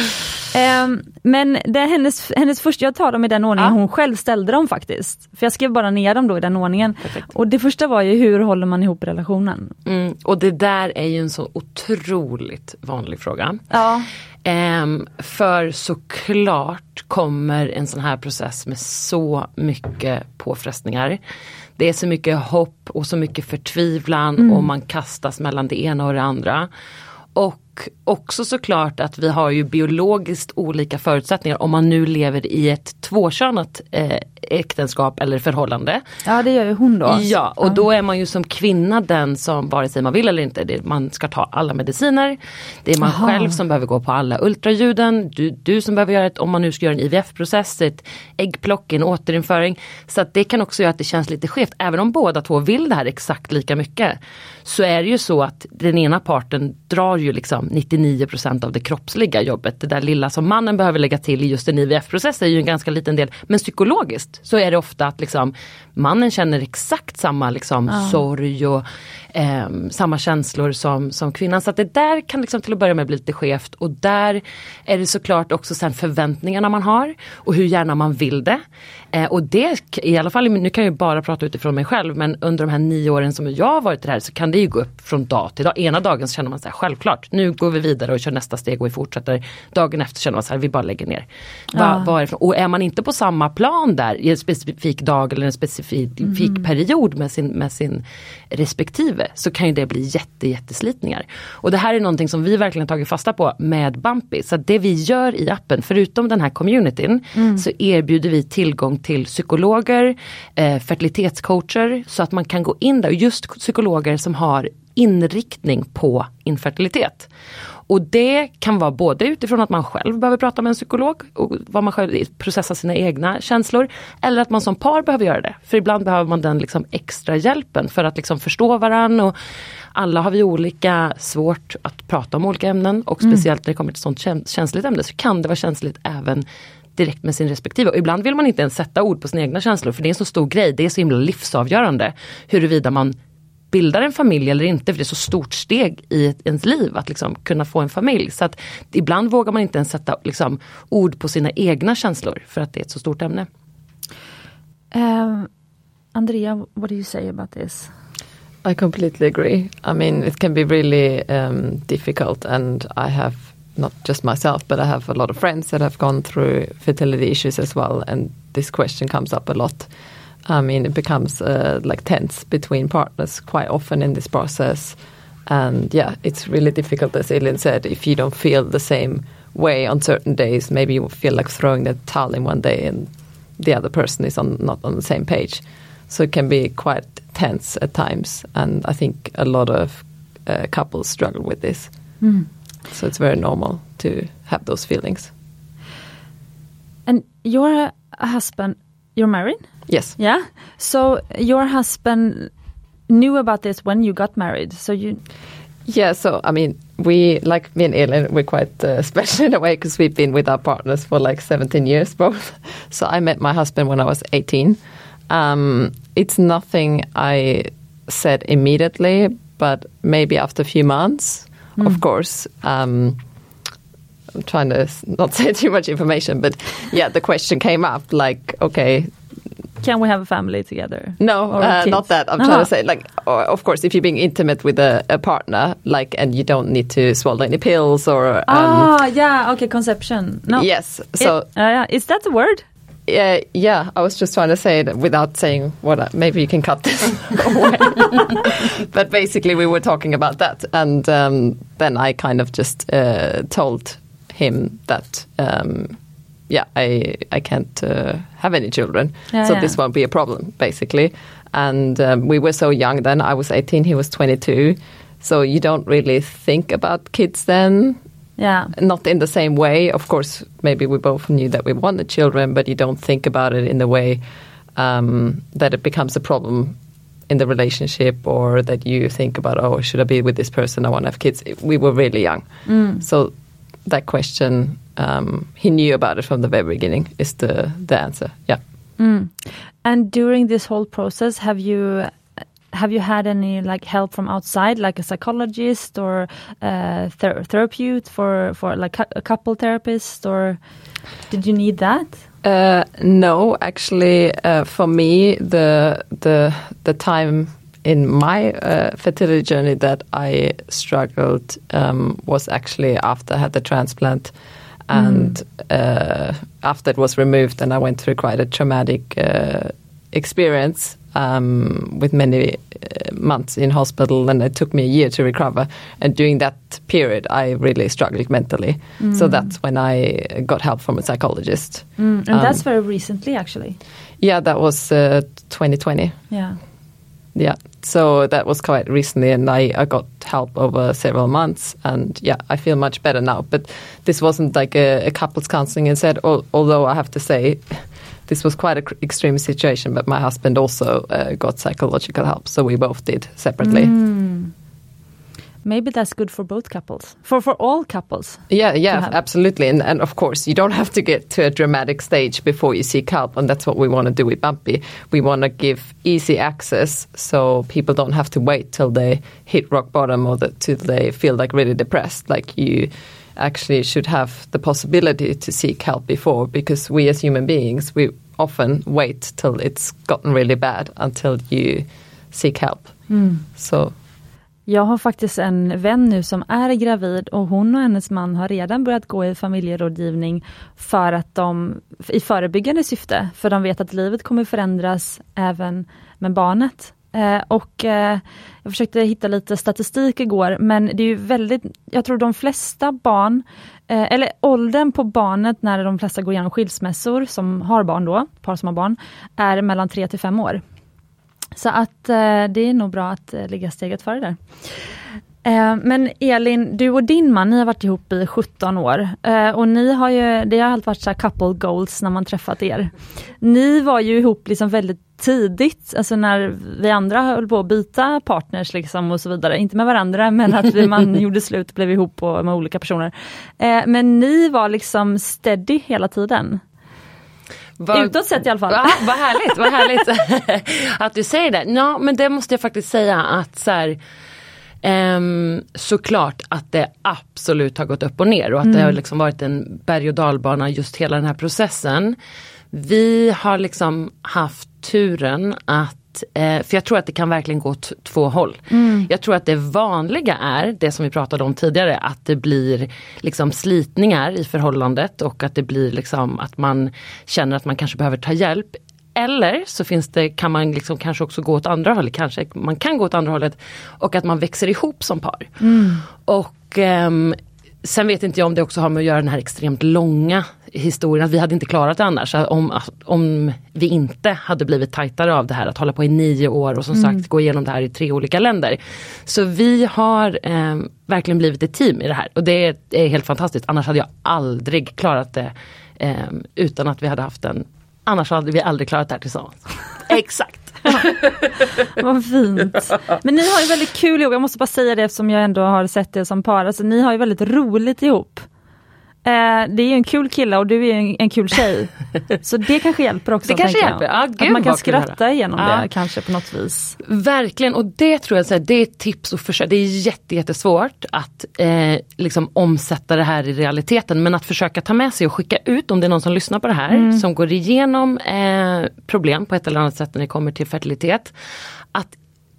Um, men det är hennes, hennes första, jag tar dem i den ordningen hon själv ställde dem faktiskt. För jag skrev bara ner dem då i den ordningen. Perfekt. Och det första var ju hur håller man ihop relationen? Mm, och det där är ju en så otroligt vanlig fråga. Ja. Um, för såklart kommer en sån här process med så mycket påfrestningar. Det är så mycket hopp och så mycket förtvivlan mm. och man kastas mellan det ena och det andra. Och också såklart att vi har ju biologiskt olika förutsättningar om man nu lever i ett tvåkönat eh, äktenskap eller förhållande. Ja det gör ju hon då. Ja och då är man ju som kvinna den som vare sig man vill eller inte, man ska ta alla mediciner. Det är man Aha. själv som behöver gå på alla ultraljuden. Du, du som behöver göra ett, om man nu ska göra en IVF-process, ett äggplock, en återinföring. Så att det kan också göra att det känns lite skevt. Även om båda två vill det här exakt lika mycket. Så är det ju så att den ena parten drar ju liksom 99% av det kroppsliga jobbet. Det där lilla som mannen behöver lägga till i just en IVF-process är ju en ganska liten del. Men psykologiskt så är det ofta att liksom mannen känner exakt samma liksom sorg och eh, samma känslor som, som kvinnan. Så att det där kan liksom till att börja med bli lite skevt och där är det såklart också sen förväntningarna man har och hur gärna man vill det. Eh, och det i alla fall, nu kan jag bara prata utifrån mig själv men under de här nio åren som jag har varit här så kan det ju gå upp från dag till dag. Ena dagen så känner man så här, självklart, nu går vi vidare och kör nästa steg och vi fortsätter. Dagen efter känner man så här, vi bara lägger ner. Va, Ja. är och är man inte på samma plan där i en specifik dag eller en specifik period med sin, med sin respektive så kan ju det bli jätte, jätteslitningar. Och det här är någonting som vi verkligen tagit fasta på med Bumpy. Så att det vi gör i appen, förutom den här communityn, så erbjuder vi tillgång till psykologer, eh, fertilitetscoacher så att man kan gå in där, just psykologer som har inriktning på infertilitet. Och det kan vara både utifrån att man själv behöver prata med en psykolog och vad man själv processar sina egna känslor. Eller att man som par behöver göra det. För ibland behöver man den liksom extra hjälpen för att liksom förstå varandra. Och alla har vi olika svårt att prata om olika ämnen och speciellt när det kommer till sånt käns- känsligt ämne så kan det vara känsligt även direkt med sin respektive. Och ibland vill man inte ens sätta ord på sina egna känslor för det är en så stor grej, det är så himla livsavgörande huruvida man bildar en familj eller inte, för det är så stort steg i ett- ens liv att liksom kunna få en familj. Så att ibland vågar man inte ens sätta liksom, ord på sina egna känslor för att det är ett så stort ämne. Um, Andrea, what do you say about this? I completely agree. I mean, it can be really um, difficult, and I have not just myself, but I have a lot of friends that have gone through fertility issues as well, and this question comes up a lot. I mean, it becomes uh, like tense between partners quite often in this process, and yeah, it's really difficult, as Elin said, if you don't feel the same way on certain days. Maybe you feel like throwing the towel in one day, and the other person is on not on the same page. So it can be quite tense at times, and I think a lot of uh, couples struggle with this. So it's very normal to have those feelings. And your husband, you're married? Yes. Yeah. So your husband knew about this when you got married. So you Yeah, so I mean, we, like me and Elin, we're quite uh, special in a way because we've been with our partners for like 17 years both. So I met my husband when I was 18. Um, it's nothing I said immediately, but maybe after a few months, of course. Um, I'm trying to not say too much information, but yeah, the question came up like, okay, can we have a family together? no, uh, not that. I'm Aha. trying to say, like, or, of course, if you're being intimate with a, a partner, like, and you don't need to swallow any pills or, um, ah, yeah. Okay, conception. No. yes. So, It- uh, yeah. Is that the word? Uh, yeah, I was just trying to say it without saying what. I, maybe you can cut this away. but basically, we were talking about that, and um, then I kind of just uh, told him that. Um, yeah, I I can't uh, have any children, Yeah, so yeah. this won't be a problem, basically. And um, we were so young then. I was 18, he was 22. So you don't really think about kids then Yeah. not in the same way. Of course, maybe we both knew that we wanted children, but you don't think about it in the way um, that it becomes a problem in the relationship or that you think about, oh, should I be with this person? I want to have kids. We were really young. So that question, um, he knew about it from the very beginning, is the, the answer. Yeah. And during this whole process, have you have you had any like help from outside, like a psychologist or a ther- therapist for for like a couple therapist, or did you need that? Uh, no, actually, uh, for me, the the the time in my uh, fertility journey that I struggled um, was actually after I had the transplant, and uh, after it was removed, and I went through quite a traumatic uh, experience. Um, with many uh, months in hospital and it took me a year to recover. And during that period I really struggled mentally. So that's when I got help from a psychologist. Mm, and that's very recently actually. Yeah, that was uh, 2020. Yeah. Yeah, so that was quite recently, and I, I got help over several months, and yeah, I feel much better now. But this wasn't like a, a couples counseling instead, al- although I have to say, this was quite an extreme situation. But my husband also uh, got psychological help, so we both did separately. Mm. Maybe that's good for both couples. For for all couples. Yeah, yeah, absolutely. And, and of course, you don't have to get to a dramatic stage before you seek help. And that's what we want to do with Bumpy. We want to give easy access so people don't have to wait till they hit rock bottom or that till they feel like really depressed. Like you actually should have the possibility to seek help before because we as human beings, we often wait till it's gotten really bad until you seek help. So Jag har faktiskt en vän nu som är gravid och hon och hennes man har redan börjat gå i familjerådgivning för att de, i förebyggande syfte, för de vet att livet kommer förändras även med barnet. Eh, och eh, jag försökte hitta lite statistik igår, men det är ju väldigt, jag tror de flesta barn, eh, eller åldern på barnet när de flesta går igenom skilsmässor, som har barn då, par som har barn, är mellan 3 till 5 år. Så att det är nog bra att ligga steget före där. Eh, men Elin, du och din man, ni har varit ihop i 17 år. Eh, och ni har ju, det har alltid varit så här couple goals när man träffat er. Ni var ju ihop liksom väldigt tidigt, alltså när vi andra höll på att byta partners liksom och så vidare. Inte med varandra men att vi, man gjorde slut och blev ihop med olika personer. Eh, men ni var liksom steady hela tiden. Vad- Utåt sett i alla fall. Ja, vad härligt, vad härligt att du säger det. Ja men det måste jag faktiskt säga att så här, ehm, såklart att det absolut har gått upp och ner och att det har liksom varit en berg och dalbana just hela den här processen. Vi har liksom haft turen att Eh, för jag tror att det kan verkligen gå åt två håll. Jag tror att det vanliga är det som vi pratade om tidigare, att det blir liksom slitningar i förhållandet och att det blir liksom att man känner att man kanske behöver ta hjälp. Eller så finns det, kan man liksom kanske också gå åt andra hållet, kanske man kan gå åt andra hållet och att man växer ihop som par. Och ehm, Sen vet inte jag om det också har med att göra den här extremt långa historien, att vi hade inte klarat det annars. Om, om vi inte hade blivit tajtare av det här, att hålla på i nio år och som sagt gå igenom det här i tre olika länder. Så vi har eh, verkligen blivit ett team i det här och det är, är helt fantastiskt. Annars hade jag aldrig klarat det eh, utan att vi hade haft en, annars hade vi aldrig klarat det här tillsammans. Exakt. Vad fint. Men ni har ju väldigt kul ihop, jag måste bara säga det eftersom jag ändå har sett er som par. Alltså, ni har ju väldigt roligt ihop. Eh, det är ju en kul kille och du är en, en kul tjej. Så det kanske hjälper också. Det kanske hjälper. Jag. Ja, att gud, man kan skratta igenom Ja. det kanske på något vis. Verkligen och det tror jag så här, det är ett tips att försöka. Det är jätte, jättesvårt att eh, liksom omsätta det här i realiteten men att försöka ta med sig och skicka ut om det är någon som lyssnar på det här som går igenom eh, problem på ett eller annat sätt när det kommer till fertilitet. Att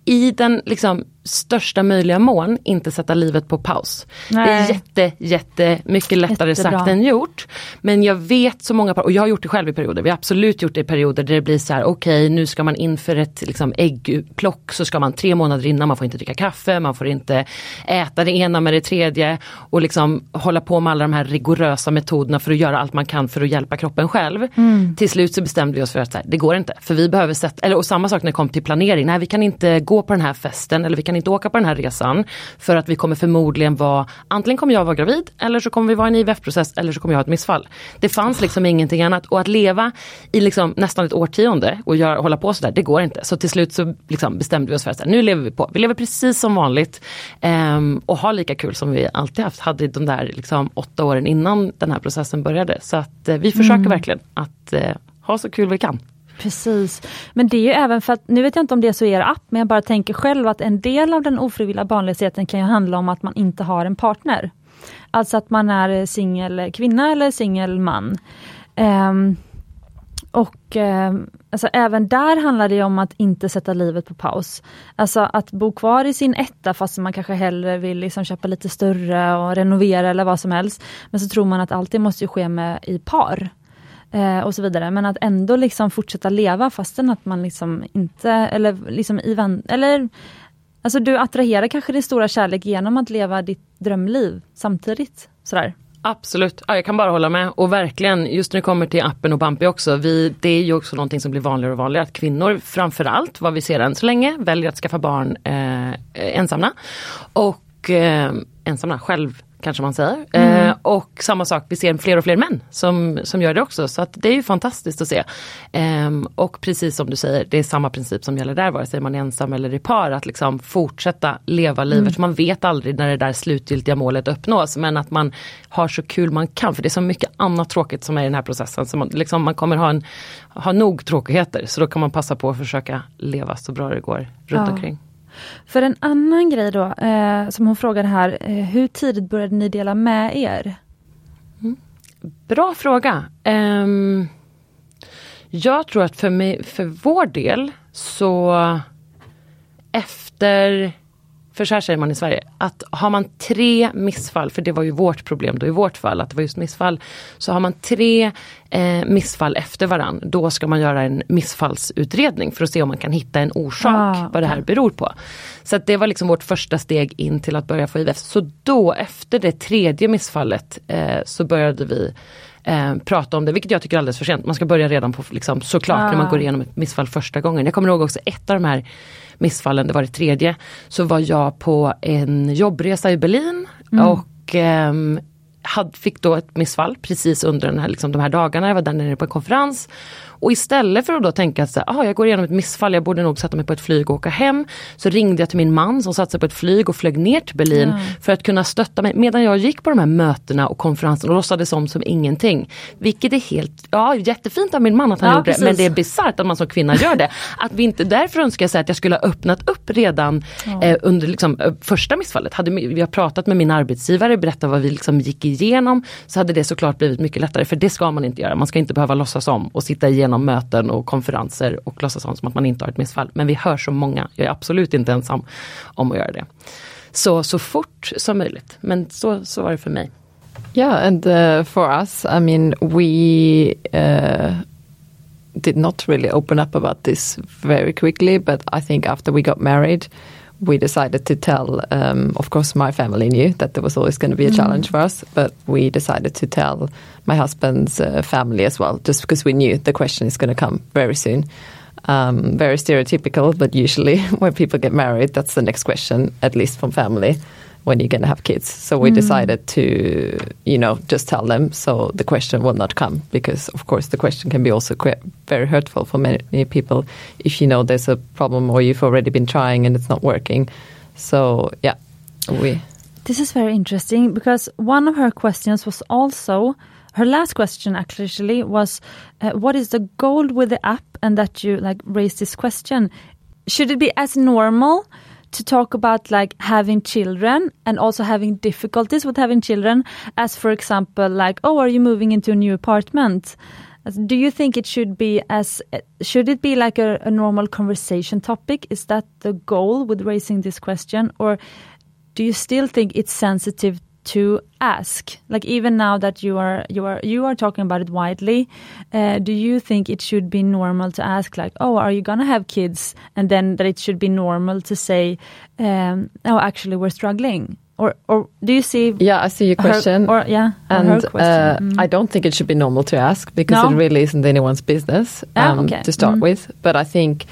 i den liksom, största möjliga mån inte sätta livet på paus. Det är Nej. jätte, jätte mycket lättare Jättebra. sagt än gjort. Men jag vet så många par, och jag har gjort det själv i perioder, vi har absolut gjort det i perioder där det blir så här: okej nu ska man inför ett liksom, äggplock så ska man tre månader innan, man får inte dricka kaffe, man får inte äta det ena med det tredje och liksom hålla på med alla de här rigorösa metoderna för att göra allt man kan för att hjälpa kroppen själv. Till slut så bestämde vi oss för att här, det går inte, för vi behöver sätta, eller och samma sak när det kom till planering, nej vi kan inte gå på den här festen eller vi kan inte åka på den här resan för att vi kommer förmodligen vara, antingen kommer jag vara gravid eller så kommer vi vara i en IVF-process eller så kommer jag ha ett missfall. Det fanns liksom ingenting annat och att leva i liksom nästan ett årtionde och göra, hålla på sådär, det går inte. Så till slut så liksom bestämde vi oss för att nu lever vi på, vi lever precis som vanligt ehm, och har lika kul som vi alltid haft, hade de där liksom åtta åren innan den här processen började. Så att eh, vi försöker verkligen att eh, ha så kul vi kan. Precis. Men det är ju även för att, nu vet jag inte om det är så i er app, men jag bara tänker själv att en del av den ofrivilliga barnlösheten kan ju handla om att man inte har en partner. Alltså att man är singel kvinna eller singel man. Um, och ehm, alltså även där handlar det om att inte sätta livet på paus. Alltså att bo kvar i sin etta fast man kanske hellre vill liksom köpa lite större och renovera eller vad som helst. Men så tror man att allt det måste ju ske med, i par eh, och så vidare. Men att ändå liksom fortsätta leva fastän att man liksom inte, eller liksom i vän, eller Alltså du attraherar kanske din stora kärlek genom att leva ditt drömliv samtidigt. Sådär. Absolut, ja, jag kan bara hålla med. Och verkligen, just när det kommer till appen och Bumpy också, vi, det är ju också någonting som blir vanligare och vanligare. Att kvinnor framförallt, vad vi ser än så länge, väljer att skaffa barn eh, ensamma. Och eh, ensamma själv kanske man säger. Mm. Eh, och samma sak, vi ser fler och fler män som, som gör det också. Så att det är ju fantastiskt att se. Eh, och precis som du säger, det är samma princip som gäller där, vare sig man är ensam eller i par. Att liksom fortsätta leva livet. Mm. Man vet aldrig när det där slutgiltiga målet uppnås. Men att man har så kul man kan. För det är så mycket annat tråkigt som är i den här processen. Så man, liksom, man kommer ha, en, ha nog tråkigheter. Så då kan man passa på att försöka leva så bra det går runt ja. omkring. För en annan grej då, eh, som hon frågade här, eh, hur tidigt började ni dela med er? Mm. Bra fråga. Um, jag tror att för, mig, för vår del så efter för så här säger man i Sverige, att har man tre missfall, för det var ju vårt problem då i vårt fall, att det var just missfall. Så har man tre eh, missfall efter varann, då ska man göra en missfallsutredning för att se om man kan hitta en orsak, ah, vad det här beror på. Så det var liksom vårt första steg in till att börja få IVF. Så då efter det tredje missfallet eh, så började vi eh, prata om det, vilket jag tycker är alldeles för sent. Man ska börja redan på, liksom, såklart ah. när man går igenom ett missfall första gången. Jag kommer ihåg också ett av de här missfallen, det var det tredje, så var jag på en jobbresa i Berlin mm. och eh, had, fick då ett missfall precis under den här, liksom, de här dagarna. Jag var där nere på en konferens och istället för att då tänka att ah, jag går igenom ett missfall, jag borde nog sätta mig på ett flyg och åka hem. Så ringde jag till min man som satte sig på ett flyg och flög ner till Berlin mm. för att kunna stötta mig medan jag gick på de här mötena och konferensen och låtsades om som ingenting. Vilket är helt, ja jättefint av min man att han ja, gjorde precis. det men det är bisarrt att man som kvinna gör det. Att vi inte, därför önskar jag säga att jag skulle ha öppnat upp redan ja. eh, under liksom, eh, första missfallet. Hade vi har pratat med min arbetsgivare, berättat vad vi liksom gick igenom så hade det såklart blivit mycket lättare för det ska man inte göra. Man ska inte behöva låtsas om och sitta igenom möten och konferenser och låtsas om som att man inte har ett missfall. Men vi hör så många, jag är absolut inte ensam om att göra det. Så, så fort som möjligt. Men så, så var det för mig. Yeah, and uh, for us, I mean, we uh, did not really open up about this very quickly, but I think after we got married, we decided to tell, um, of course, my family knew that there was always going to be a mm. challenge for us, but we decided to tell my husband's uh, family as well, just because we knew the question is going to come very soon. Um, very stereotypical, but usually when people get married, that's the next question, at least from family when you're going to have kids. So we mm. decided to, you know, just tell them so the question will not come because, of course, the question can be also very hurtful for many, people if you know there's a problem or you've already been trying and it's not working. So, yeah, we. This is very interesting because one of her questions was also her last question actually was uh, what is the goal with the app and that you like raised this question should it be as normal to talk about like having children and also having difficulties with having children as for example like oh are you moving into a new apartment? Do you think it should be as should it be like a, a normal conversation topic? Is that the goal with raising this question? Or do you still think it's sensitive to ask like even now that you are you are you are talking about it widely uh, do you think it should be normal to ask like oh are you gonna have kids and then that it should be normal to say um, oh actually we're struggling or or do you see yeah i see your question her, or yeah and uh, mm. i don't think it should be normal to ask because no? it really isn't anyone's business ah, um, okay. to start mm. with but i think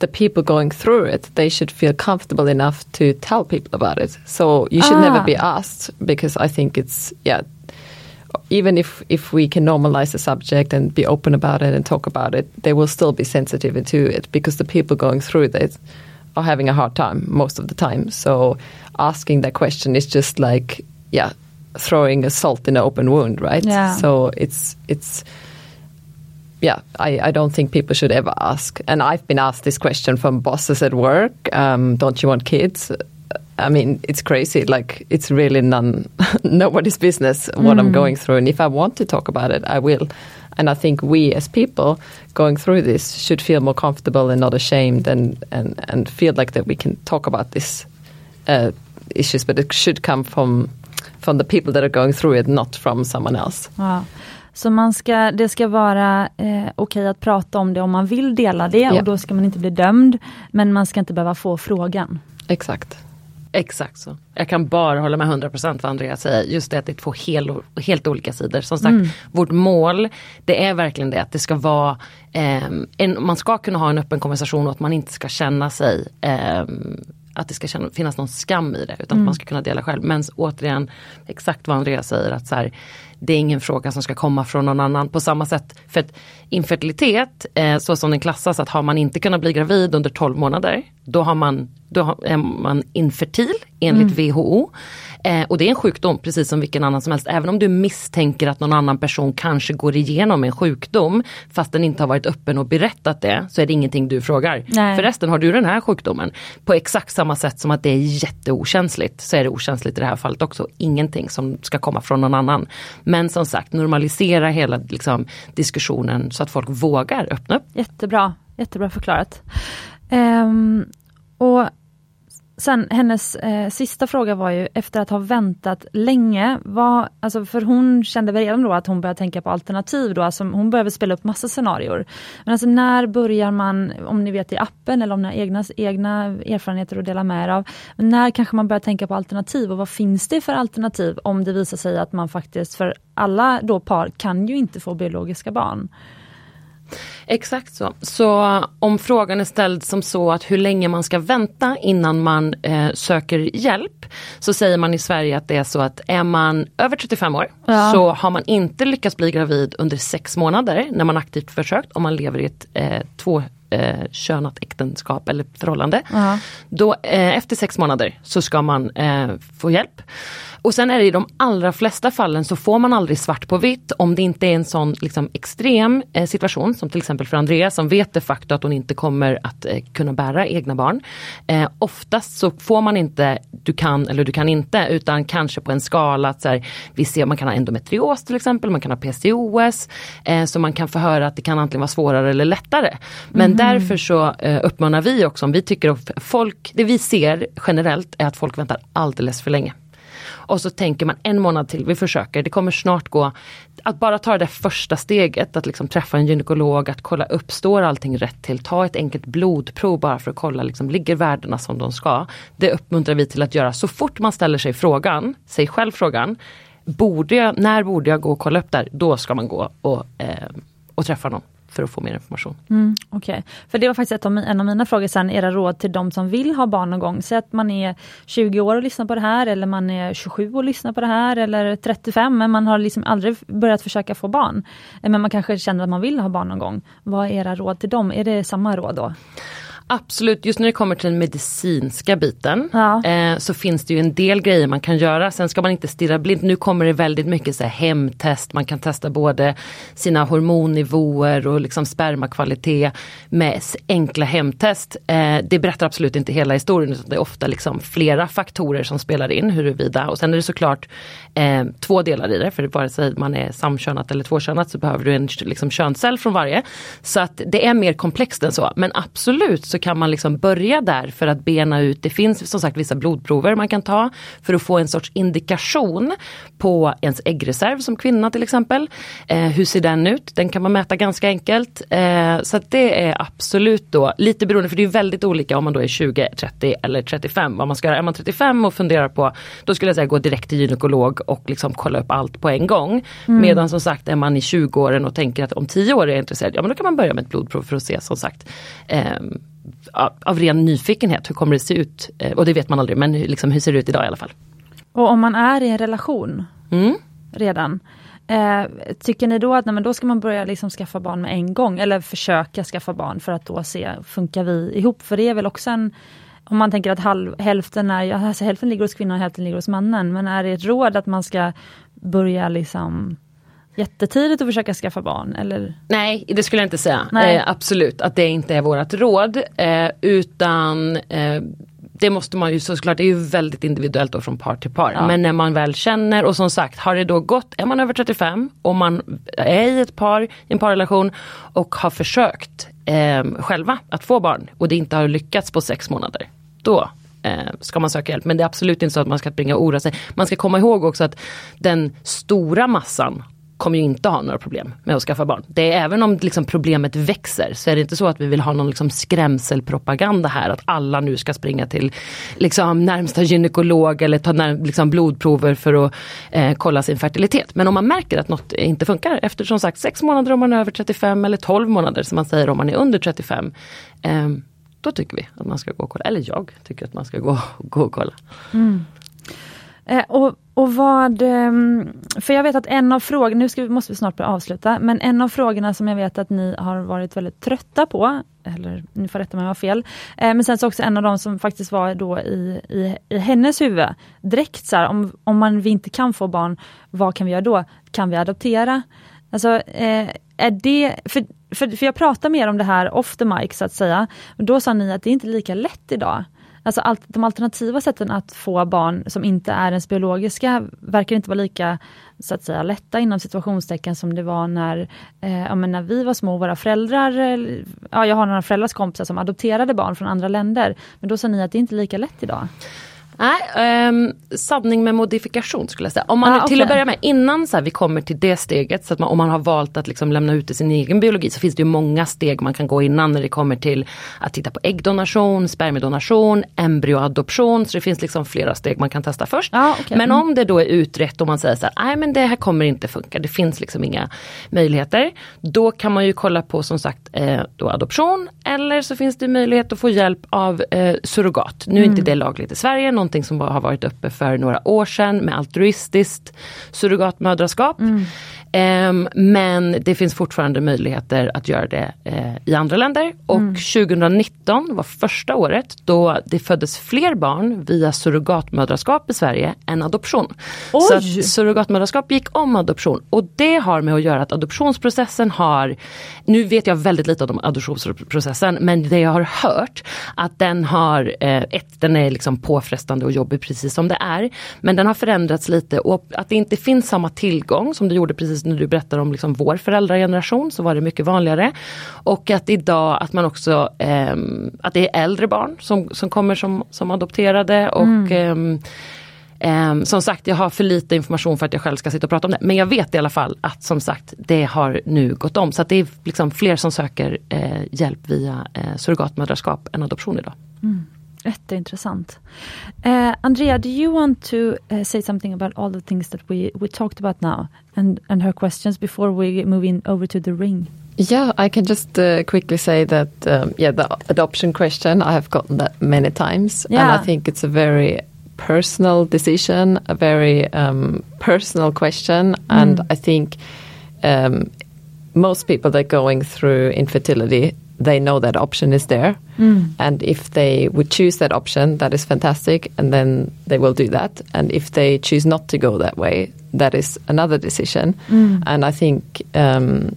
the people going through it, they should feel comfortable enough to tell people about it. So you should ah. never be asked because I think it's yeah. Even if if we can normalize the subject and be open about it and talk about it, they will still be sensitive to it because the people going through this are having a hard time most of the time. So asking that question is just like yeah, throwing a salt in an open wound, right? Yeah. So it's it's yeah, I, I, don't think people should ever ask. And I've been asked this question from bosses at work um, don't you want kids? I mean, it's crazy. Like, it's really none, nobody's business what mm. I'm going through. And if I want to talk about it, I will. And I think we as people going through this should feel more comfortable and not ashamed and, and, and feel like that we can talk about these uh, issues, but it should come from from the people that are going through it, not from someone else. Wow. Så man ska, det ska vara eh, okej att prata om det om man vill dela det Ja. och då ska man inte bli dömd. Men man ska inte behöva få frågan. Exakt. Exakt så. Jag kan bara hålla med 100% vad Andreas säger. Just det att det är två hel, helt olika sidor. Som sagt, vårt mål det är verkligen det att det ska vara ehm, en, man ska kunna ha en öppen konversation och att man inte ska känna sig ehm, att det ska känna, finnas någon skam i det utan att man ska kunna dela själv. Men återigen, exakt vad Andreas säger att så här, det är ingen fråga som ska komma från någon annan. På samma sätt, för att infertilitet, eh, så som den klassas, att har man inte kunnat bli gravid under 12 månader, då, har man, då är man infertil enligt WHO. Eh, och det är en sjukdom precis som vilken annan som helst. Även om du misstänker att någon annan person kanske går igenom en sjukdom, fast den inte har varit öppen och berättat det, så är det ingenting du frågar. Nej. Förresten, har du den här sjukdomen? På exakt samma sätt som att det är jätteokänsligt, så är det okänsligt i det här fallet också. Ingenting som ska komma från någon annan. Men som sagt, normalisera hela liksom, diskussionen så att folk vågar öppna upp. Jättebra, jättebra förklarat. Ehm, och sen hennes eh, sista fråga var ju efter att ha väntat länge, vad, alltså för hon kände väl redan då att hon började tänka på alternativ då, alltså hon började spela upp massa scenarier. Men alltså när börjar man, om ni vet i appen eller om ni har egna, egna erfarenheter att dela med er av, när kanske man börjar tänka på alternativ och vad finns det för alternativ om det visar sig att man faktiskt, för alla då par kan ju inte få biologiska barn. Exakt så. Så om frågan är ställd som så att hur länge man ska vänta innan man eh, söker hjälp. Så säger man i Sverige att det är så att är man över 35 år Ja. så har man inte lyckats bli gravid under sex månader när man aktivt försökt om man lever i ett eh, två eh, könat äktenskap eller förhållande. Ja. Då, eh, efter sex månader så ska man eh, få hjälp. Och sen är det i de allra flesta fallen så får man aldrig svart på vitt om det inte är en sån liksom, extrem eh, situation som till exempel för Andrea som vet de facto att hon inte kommer att eh, kunna bära egna barn. Eh, oftast så får man inte du kan eller du kan inte utan kanske på en skala att så här, vi ser man kan ha endometrios till exempel, man kan ha PCOS. Eh, så man kan få höra att det kan antingen vara svårare eller lättare. Men därför så eh, uppmanar vi också, om vi tycker att folk, det vi ser generellt är att folk väntar alldeles för länge. Och så tänker man en månad till, vi försöker, det kommer snart gå. Att bara ta det där första steget, att liksom träffa en gynekolog, att kolla upp, står allting rätt till? Ta ett enkelt blodprov bara för att kolla, liksom, ligger värdena som de ska? Det uppmuntrar vi till att göra så fort man ställer sig frågan, sig själv frågan, borde jag, när borde jag gå och kolla upp där? Då ska man gå och, eh, och träffa någon för att få mer information. Mm, Okej, för det var faktiskt ett av, en av mina frågor sen, era råd till de som vill ha barn någon gång. Säg att man är 20 år och lyssnar på det här eller man är 27 och lyssnar på det här eller 35 men man har liksom aldrig börjat försöka få barn. Eh, men man kanske känner att man vill ha barn någon gång. Vad är era råd till dem? Är det samma råd då? Absolut, just när det kommer till den medicinska biten Ja. eh, så finns det ju en del grejer man kan göra. Sen ska man inte stirra blint. Nu kommer det väldigt mycket så här, hemtest. Man kan testa både sina hormonnivåer och liksom spermakvalitet med enkla hemtest. Eh, det berättar absolut inte hela historien utan det är ofta liksom flera faktorer som spelar in huruvida. Och sen är det såklart eh, två delar i det. För vare sig man är samkönat eller tvåkönat så behöver du en liksom, könscell från varje. Så att det är mer komplext än så. Men absolut så kan man liksom börja där för att bena ut. Det finns som sagt vissa blodprover man kan ta för att få en sorts indikation på ens äggreserv som kvinna till exempel. Eh, hur ser den ut? Den kan man mäta ganska enkelt. Eh, så att det är absolut då lite beroende för det är väldigt olika om man då är 20, 30 eller 35. Vad man ska göra. Är man 35 och funderar på, då skulle jag säga gå direkt till gynekolog och liksom kolla upp allt på en gång. Medan som sagt är man i 20-åren och tänker att om 10 år är jag intresserad, ja men då kan man börja med ett blodprov för att se som sagt ehm, av- ren nyfikenhet, hur kommer det se ut? Eh, och det vet man aldrig, men liksom, hur ser det ut idag i alla fall? Och om man är i en relation Mm. redan, eh, tycker ni då att nej, men då ska man börja liksom skaffa barn med en gång eller försöka skaffa barn för att då se, funkar vi ihop? För det är väl också en om man tänker att halv, hälften, är, alltså hälften ligger hos kvinnan och hälften ligger hos mannen. Men är det ett råd att man ska börja liksom jättetidigt och försöka skaffa barn? Eller? Nej, det skulle jag inte säga. Eh, absolut, att det inte är vårt råd. Eh, utan eh, det måste man ju såklart, det är ju väldigt individuellt då från par till par. Ja. Men när man väl känner och som sagt, har det då gått, är man över 35 och man är i ett par, i en parrelation och har försökt eh, själva att få barn och det inte har lyckats på sex månader. Då eh, ska man söka hjälp. Men det är absolut inte så att man ska springa och oroa sig. Man ska komma ihåg också att den stora massan kommer ju inte ha några problem med att skaffa barn. Det är även om liksom problemet växer så är det inte så att vi vill ha någon liksom skrämselpropaganda här att alla nu ska springa till liksom närmsta gynekolog eller ta när, liksom blodprover för att eh, kolla sin fertilitet. Men om man märker att något inte funkar efter som sagt 6 månader om man är över 35 eller 12 månader som man säger om man är under 35. Eh, då tycker vi att man ska gå och kolla, eller jag tycker att man ska gå, gå och kolla. Mm. Eh, och, och vad, ehm, för jag vet att en av frågorna, nu ska vi, måste vi snart börja avsluta, men en av frågorna som jag vet att ni har varit väldigt trötta på, eller ni får rätta mig om jag har fel, eh, men sen så också en av de som faktiskt var då i, i, i hennes huvud, direkt så här, om, om man, vi inte kan få barn, vad kan vi göra då? Kan vi adoptera? Alltså, eh, är det, för, för, för jag pratar mer om det här off the mic så att säga, och då sa ni att det är inte lika lätt idag. Alltså allt, de alternativa sätten att få barn som inte är ens biologiska verkar inte vara lika så att säga lätta inom situationstecken som det var när, eh, ja, när vi var små. Våra föräldrar, eh, ja, jag har några föräldrars kompisar som adopterade barn från andra länder. Men då sa ni att det är inte lika lätt idag. Nej, um, sanning med modifikation skulle jag säga. Om man, ah, Till att börja med, innan så här, vi kommer till det steget, så att man, om man har valt att liksom lämna ut sin egen biologi så finns det ju många steg man kan gå innan när det kommer till att titta på äggdonation, spermiedonation, embryoadoption. Så det finns liksom flera steg man kan testa först. Ah, okay. Men om det då är utrett och man säger så här, nej men det här kommer inte funka, det finns liksom inga möjligheter. Då kan man ju kolla på som sagt eh, då adoption eller så finns det möjlighet att få hjälp av eh, surrogat. Nu är mm. inte det lagligt i Sverige, någonting som har varit uppe för några år sedan med altruistiskt surrogatmödraskap. Mm. Um, men det finns fortfarande möjligheter att göra det uh, i andra länder. Och mm. 2019 var första året då det föddes fler barn via surrogatmödraskap i Sverige än adoption. Oj. Så surrogatmödraskap gick om adoption och det har med att göra att adoptionsprocessen har, nu vet jag väldigt lite om adoptionsprocessen, men det jag har hört att den har, uh, ett, den är liksom påfrestande och jobbig precis som det är. Men den har förändrats lite och att det inte finns samma tillgång som det gjorde precis precis när du berättar om liksom vår föräldrageneration så var det mycket vanligare. Och att idag att man också, eh, att det är äldre barn som, som kommer som, som adopterade och mm. eh, Um, som sagt, jag har för lite information för att jag själv ska sitta och prata om det. Men jag vet i alla fall att som sagt, det har nu gått om. Så att det är liksom fler som söker uh, hjälp via uh, surrogatmödraskap än adoption idag. Mm. Jätteintressant. Uh, Andrea, do you want to uh, say something about all the things that we, we talked about now and, and her questions before we move in over to the ring? Yeah, I can just uh, quickly say that, um, yeah, the adoption question, I have gotten that many times. Yeah. And I think it's a very personal decision, a very um, personal question. Mm. And I think um, most people that are going through infertility they know that option is there. Mm. And if they would choose that option, that is fantastic, and then they will do that. And if they choose not to go that way, that is another decision. Mm. And I think um,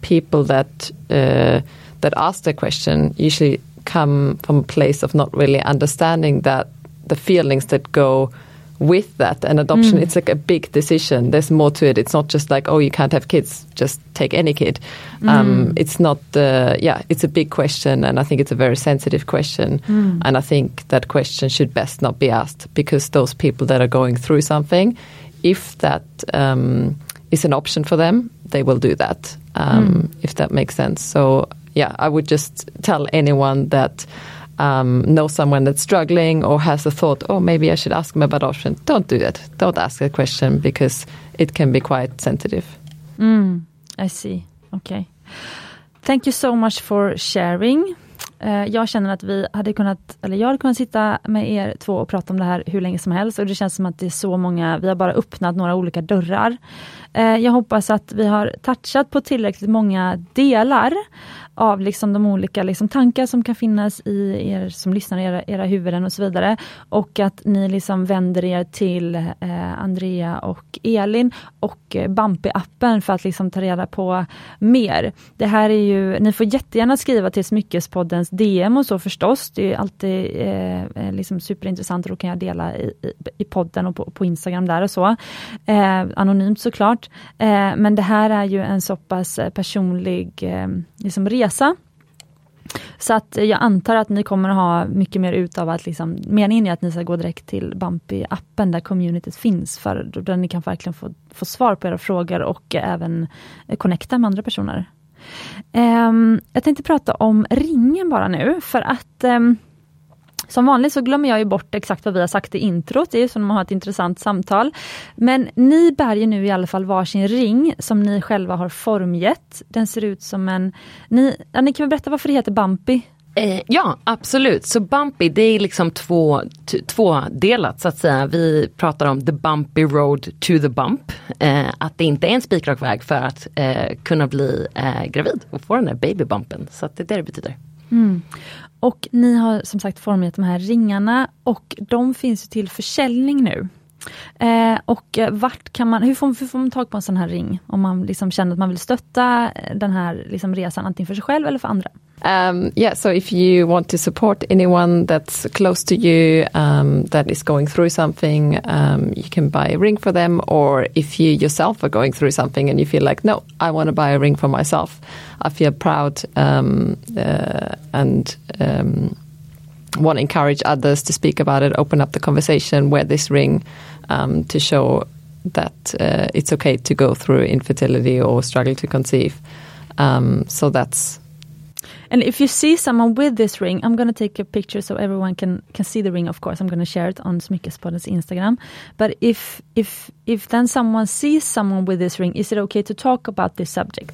people that uh, that ask the question usually come from a place of not really understanding that the feelings that go with that and adoption mm. it's like a big decision there's more to it it's not just like oh you can't have kids just take any kid mm. um, it's not uh, yeah it's a big question and i think it's a very sensitive question mm. and i think that question should best not be asked because those people that are going through something if that um, is an option for them they will do that um, mm. if that makes sense so yeah i would just tell anyone that um, know someone that's struggling or has a thought, oh, maybe I should ask them about option, don't do that. Don't ask a question because it can be quite sensitive. Mm, I see. Okay. Thank you so much for sharing. Uh, jag känner att vi hade kunnat, eller jag hade kunnat sitta med er två och prata om det här hur länge som helst och det känns som att det är så många, vi har bara öppnat några olika dörrar. Uh, jag hoppas att vi har touchat på tillräckligt många delar av liksom de olika liksom tankar som kan finnas i er som lyssnar, era, era huvuden och så vidare. Och att ni liksom vänder er till eh, Andrea och Elin och eh, Bampi-appen för att liksom ta reda på mer. Det här är ju, ni får jättegärna skriva till Smyckespoddens DM och så förstås. Det är alltid eh, eh, liksom superintressant och då kan jag dela i, i, i podden och på, på, Instagram där och så. Eh, anonymt såklart. Eh, men det här är ju en så pass personlig eh, liksom resa resa. Så att jag antar att ni kommer ha mycket mer ut av att liksom, meningen är att ni ska gå direkt till Bumpy-appen där communityt finns, för där ni kan verkligen få, få svar på era frågor och även connecta med andra personer. Um, jag tänkte prata om ringen bara nu, för att um, som vanligt så glömmer jag ju bort exakt vad vi har sagt i introt, det är som att man har ett intressant samtal. Men ni bär ju nu i alla fall varsin ring som ni själva har formgett. Den ser ut som en... Ni, ja, ni kan väl berätta varför det heter Bumpy? Eh, ja absolut, så Bumpy det är liksom två, tvådelat så att säga. Vi pratar om the bumpy road to the bump. Eh, att det inte är en spikrak väg för att eh, kunna bli eh, gravid och få den där babybumpen. Så att det är det det betyder. Mm. Och ni har som sagt format de här ringarna och de finns till försäljning nu. Eh, och eh, vart kan man, hur får, hur får man tag på en sån här ring? Om man liksom känner att man vill stötta eh, den här liksom resan antingen för sig själv eller för andra. Um, yeah, so if you want to support anyone that's close to you um, that is going through something, um, you can buy a ring for them. Or if you yourself are going through something and you feel like, no, I want to buy a ring for myself, I feel proud um, uh, and um, want to encourage others to speak about it, open up the conversation, wear this ring um, to show that uh, it's okay to go through infertility or struggle to conceive. so that's And if you see someone with this ring, I'm going to take a picture so everyone can can see the ring. Of course, I'm going to share it on Smyckespoddens Instagram. But if if if then someone sees someone with this ring, is it okay to talk about this subject?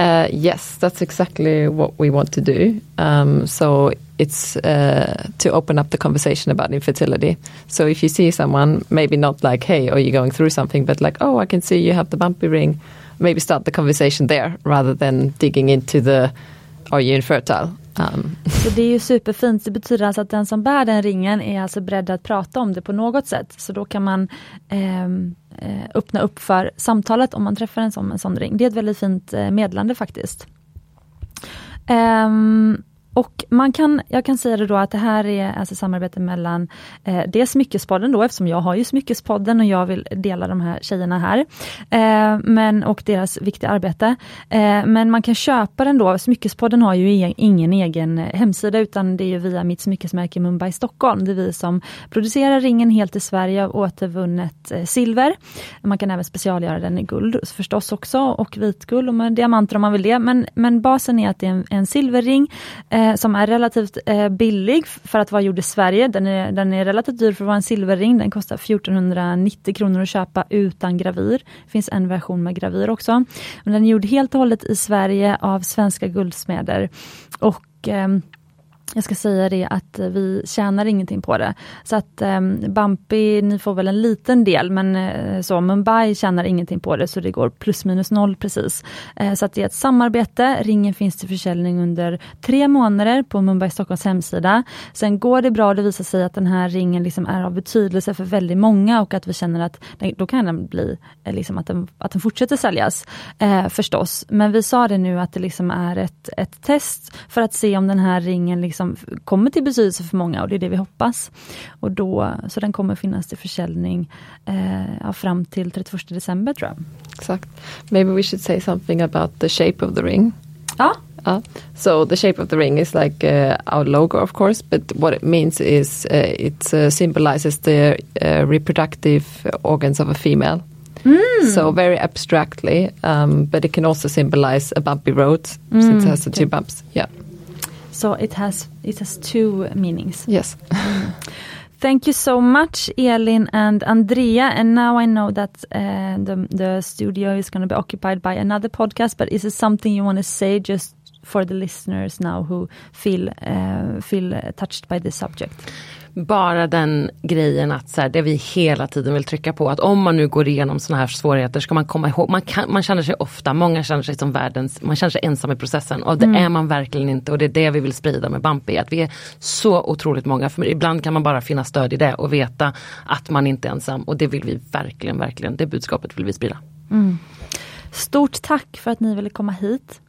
Uh, yes, that's exactly what we want to do. Um, so it's uh, to open up the conversation about infertility. So if you see someone, maybe not like, "Hey, are you going through something?" but like, "Oh, I can see you have the bumpy ring." Maybe start the conversation there rather than digging into the are you infertile? Um. Så det är ju superfint. Det betyder alltså att den som bär den ringen är alltså beredd att prata om det på något sätt. Så då kan man ehm, eh, öppna upp för samtalet om man träffar en sån, en sån ring. Det är ett väldigt fint eh, medlande faktiskt. Um, och man kan, jag kan säga det då att det här är alltså samarbete mellan eh, dels Smyckespodden då eftersom jag har ju Smyckespodden och jag vill dela de här tjejerna här. Eh, men, och deras viktiga arbete. Eh, men man kan köpa den då, Smyckespodden har ju egen, ingen egen hemsida utan det är via mitt smyckesmärke Mumbai Stockholm. Det är vi som producerar ringen helt i Sverige av återvunnet eh, silver. Man kan även specialgöra den i guld förstås också och vitguld och med diamanter om man vill det. Men, men basen är att det är en, en silverring eh, Eh, som är relativt eh, billig för att vara gjord i Sverige. Den är, den är relativt dyr för att vara en silverring. Den kostar 1490 kronor att köpa utan gravyr. Det finns en version med gravyr också. Men den är gjord helt och hållet i Sverige av svenska guldsmeder. Och eh, jag ska säga det att vi tjänar ingenting på det. Så att um, Bumpy, ni får väl en liten del men uh, så Mumbai tjänar ingenting på det så det går plus minus noll precis. Uh, så att det är ett samarbete. Ringen finns till försäljning under tre månader på Mumbai Stockholms hemsida. Sen går det bra, det visar sig att den här ringen liksom är av betydelse för väldigt många och att vi känner att den, då kan den bli eh, liksom att, den, att den fortsätter säljas uh, förstås. Men vi sa det nu att det liksom är ett, ett test för att se om den här ringen liksom liksom kommer till betydelse för många och det är det vi hoppas. Och då, så den kommer finnas till försäljning eh, fram till 31 december tror jag. Exakt. Maybe we should say something about the shape of the ring. Ja. Uh, so the shape of the ring is like uh, our logo, of course, but what it means is uh, it uh, symbolizes the reproductive organs of a female. Mm. So very abstractly, um, but it can also symbolize a bumpy road mm. since it has the two bumps. Yeah. So it has it has two meanings. Yes. Thank you so much, Elin and Andrea. And now I know that uh, the the studio is going to be occupied by another podcast. But is it something you want to say just for the listeners now who feel uh, feel touched by this subject? Bara den grejen att så här, det vi hela tiden vill trycka på att om man nu går igenom sådana här svårigheter ska man komma ihåg, man, kan, man känner sig ofta, många känner sig som världens, man känner sig ensam i processen och det mm. är man verkligen inte och det är det vi vill sprida med Bampi, att vi är så otroligt många, för ibland kan man bara finna stöd i det och veta att man inte är ensam och det vill vi verkligen, verkligen, det budskapet vill vi sprida. Mm. Stort tack för att ni ville komma hit.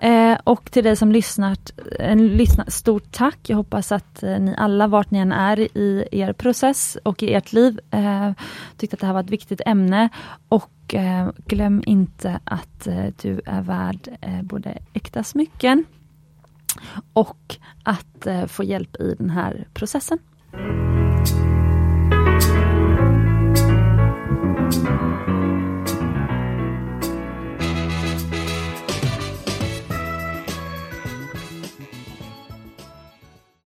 Eh, och till dig som lyssnat, en, lyssnat, stort tack. Jag hoppas att eh, ni alla, vart ni än är i er process och i ert liv, eh, tyckte att det här var ett viktigt ämne. Och eh, glöm inte att eh, du är värd eh, både äkta smycken och att eh, få hjälp i den här processen.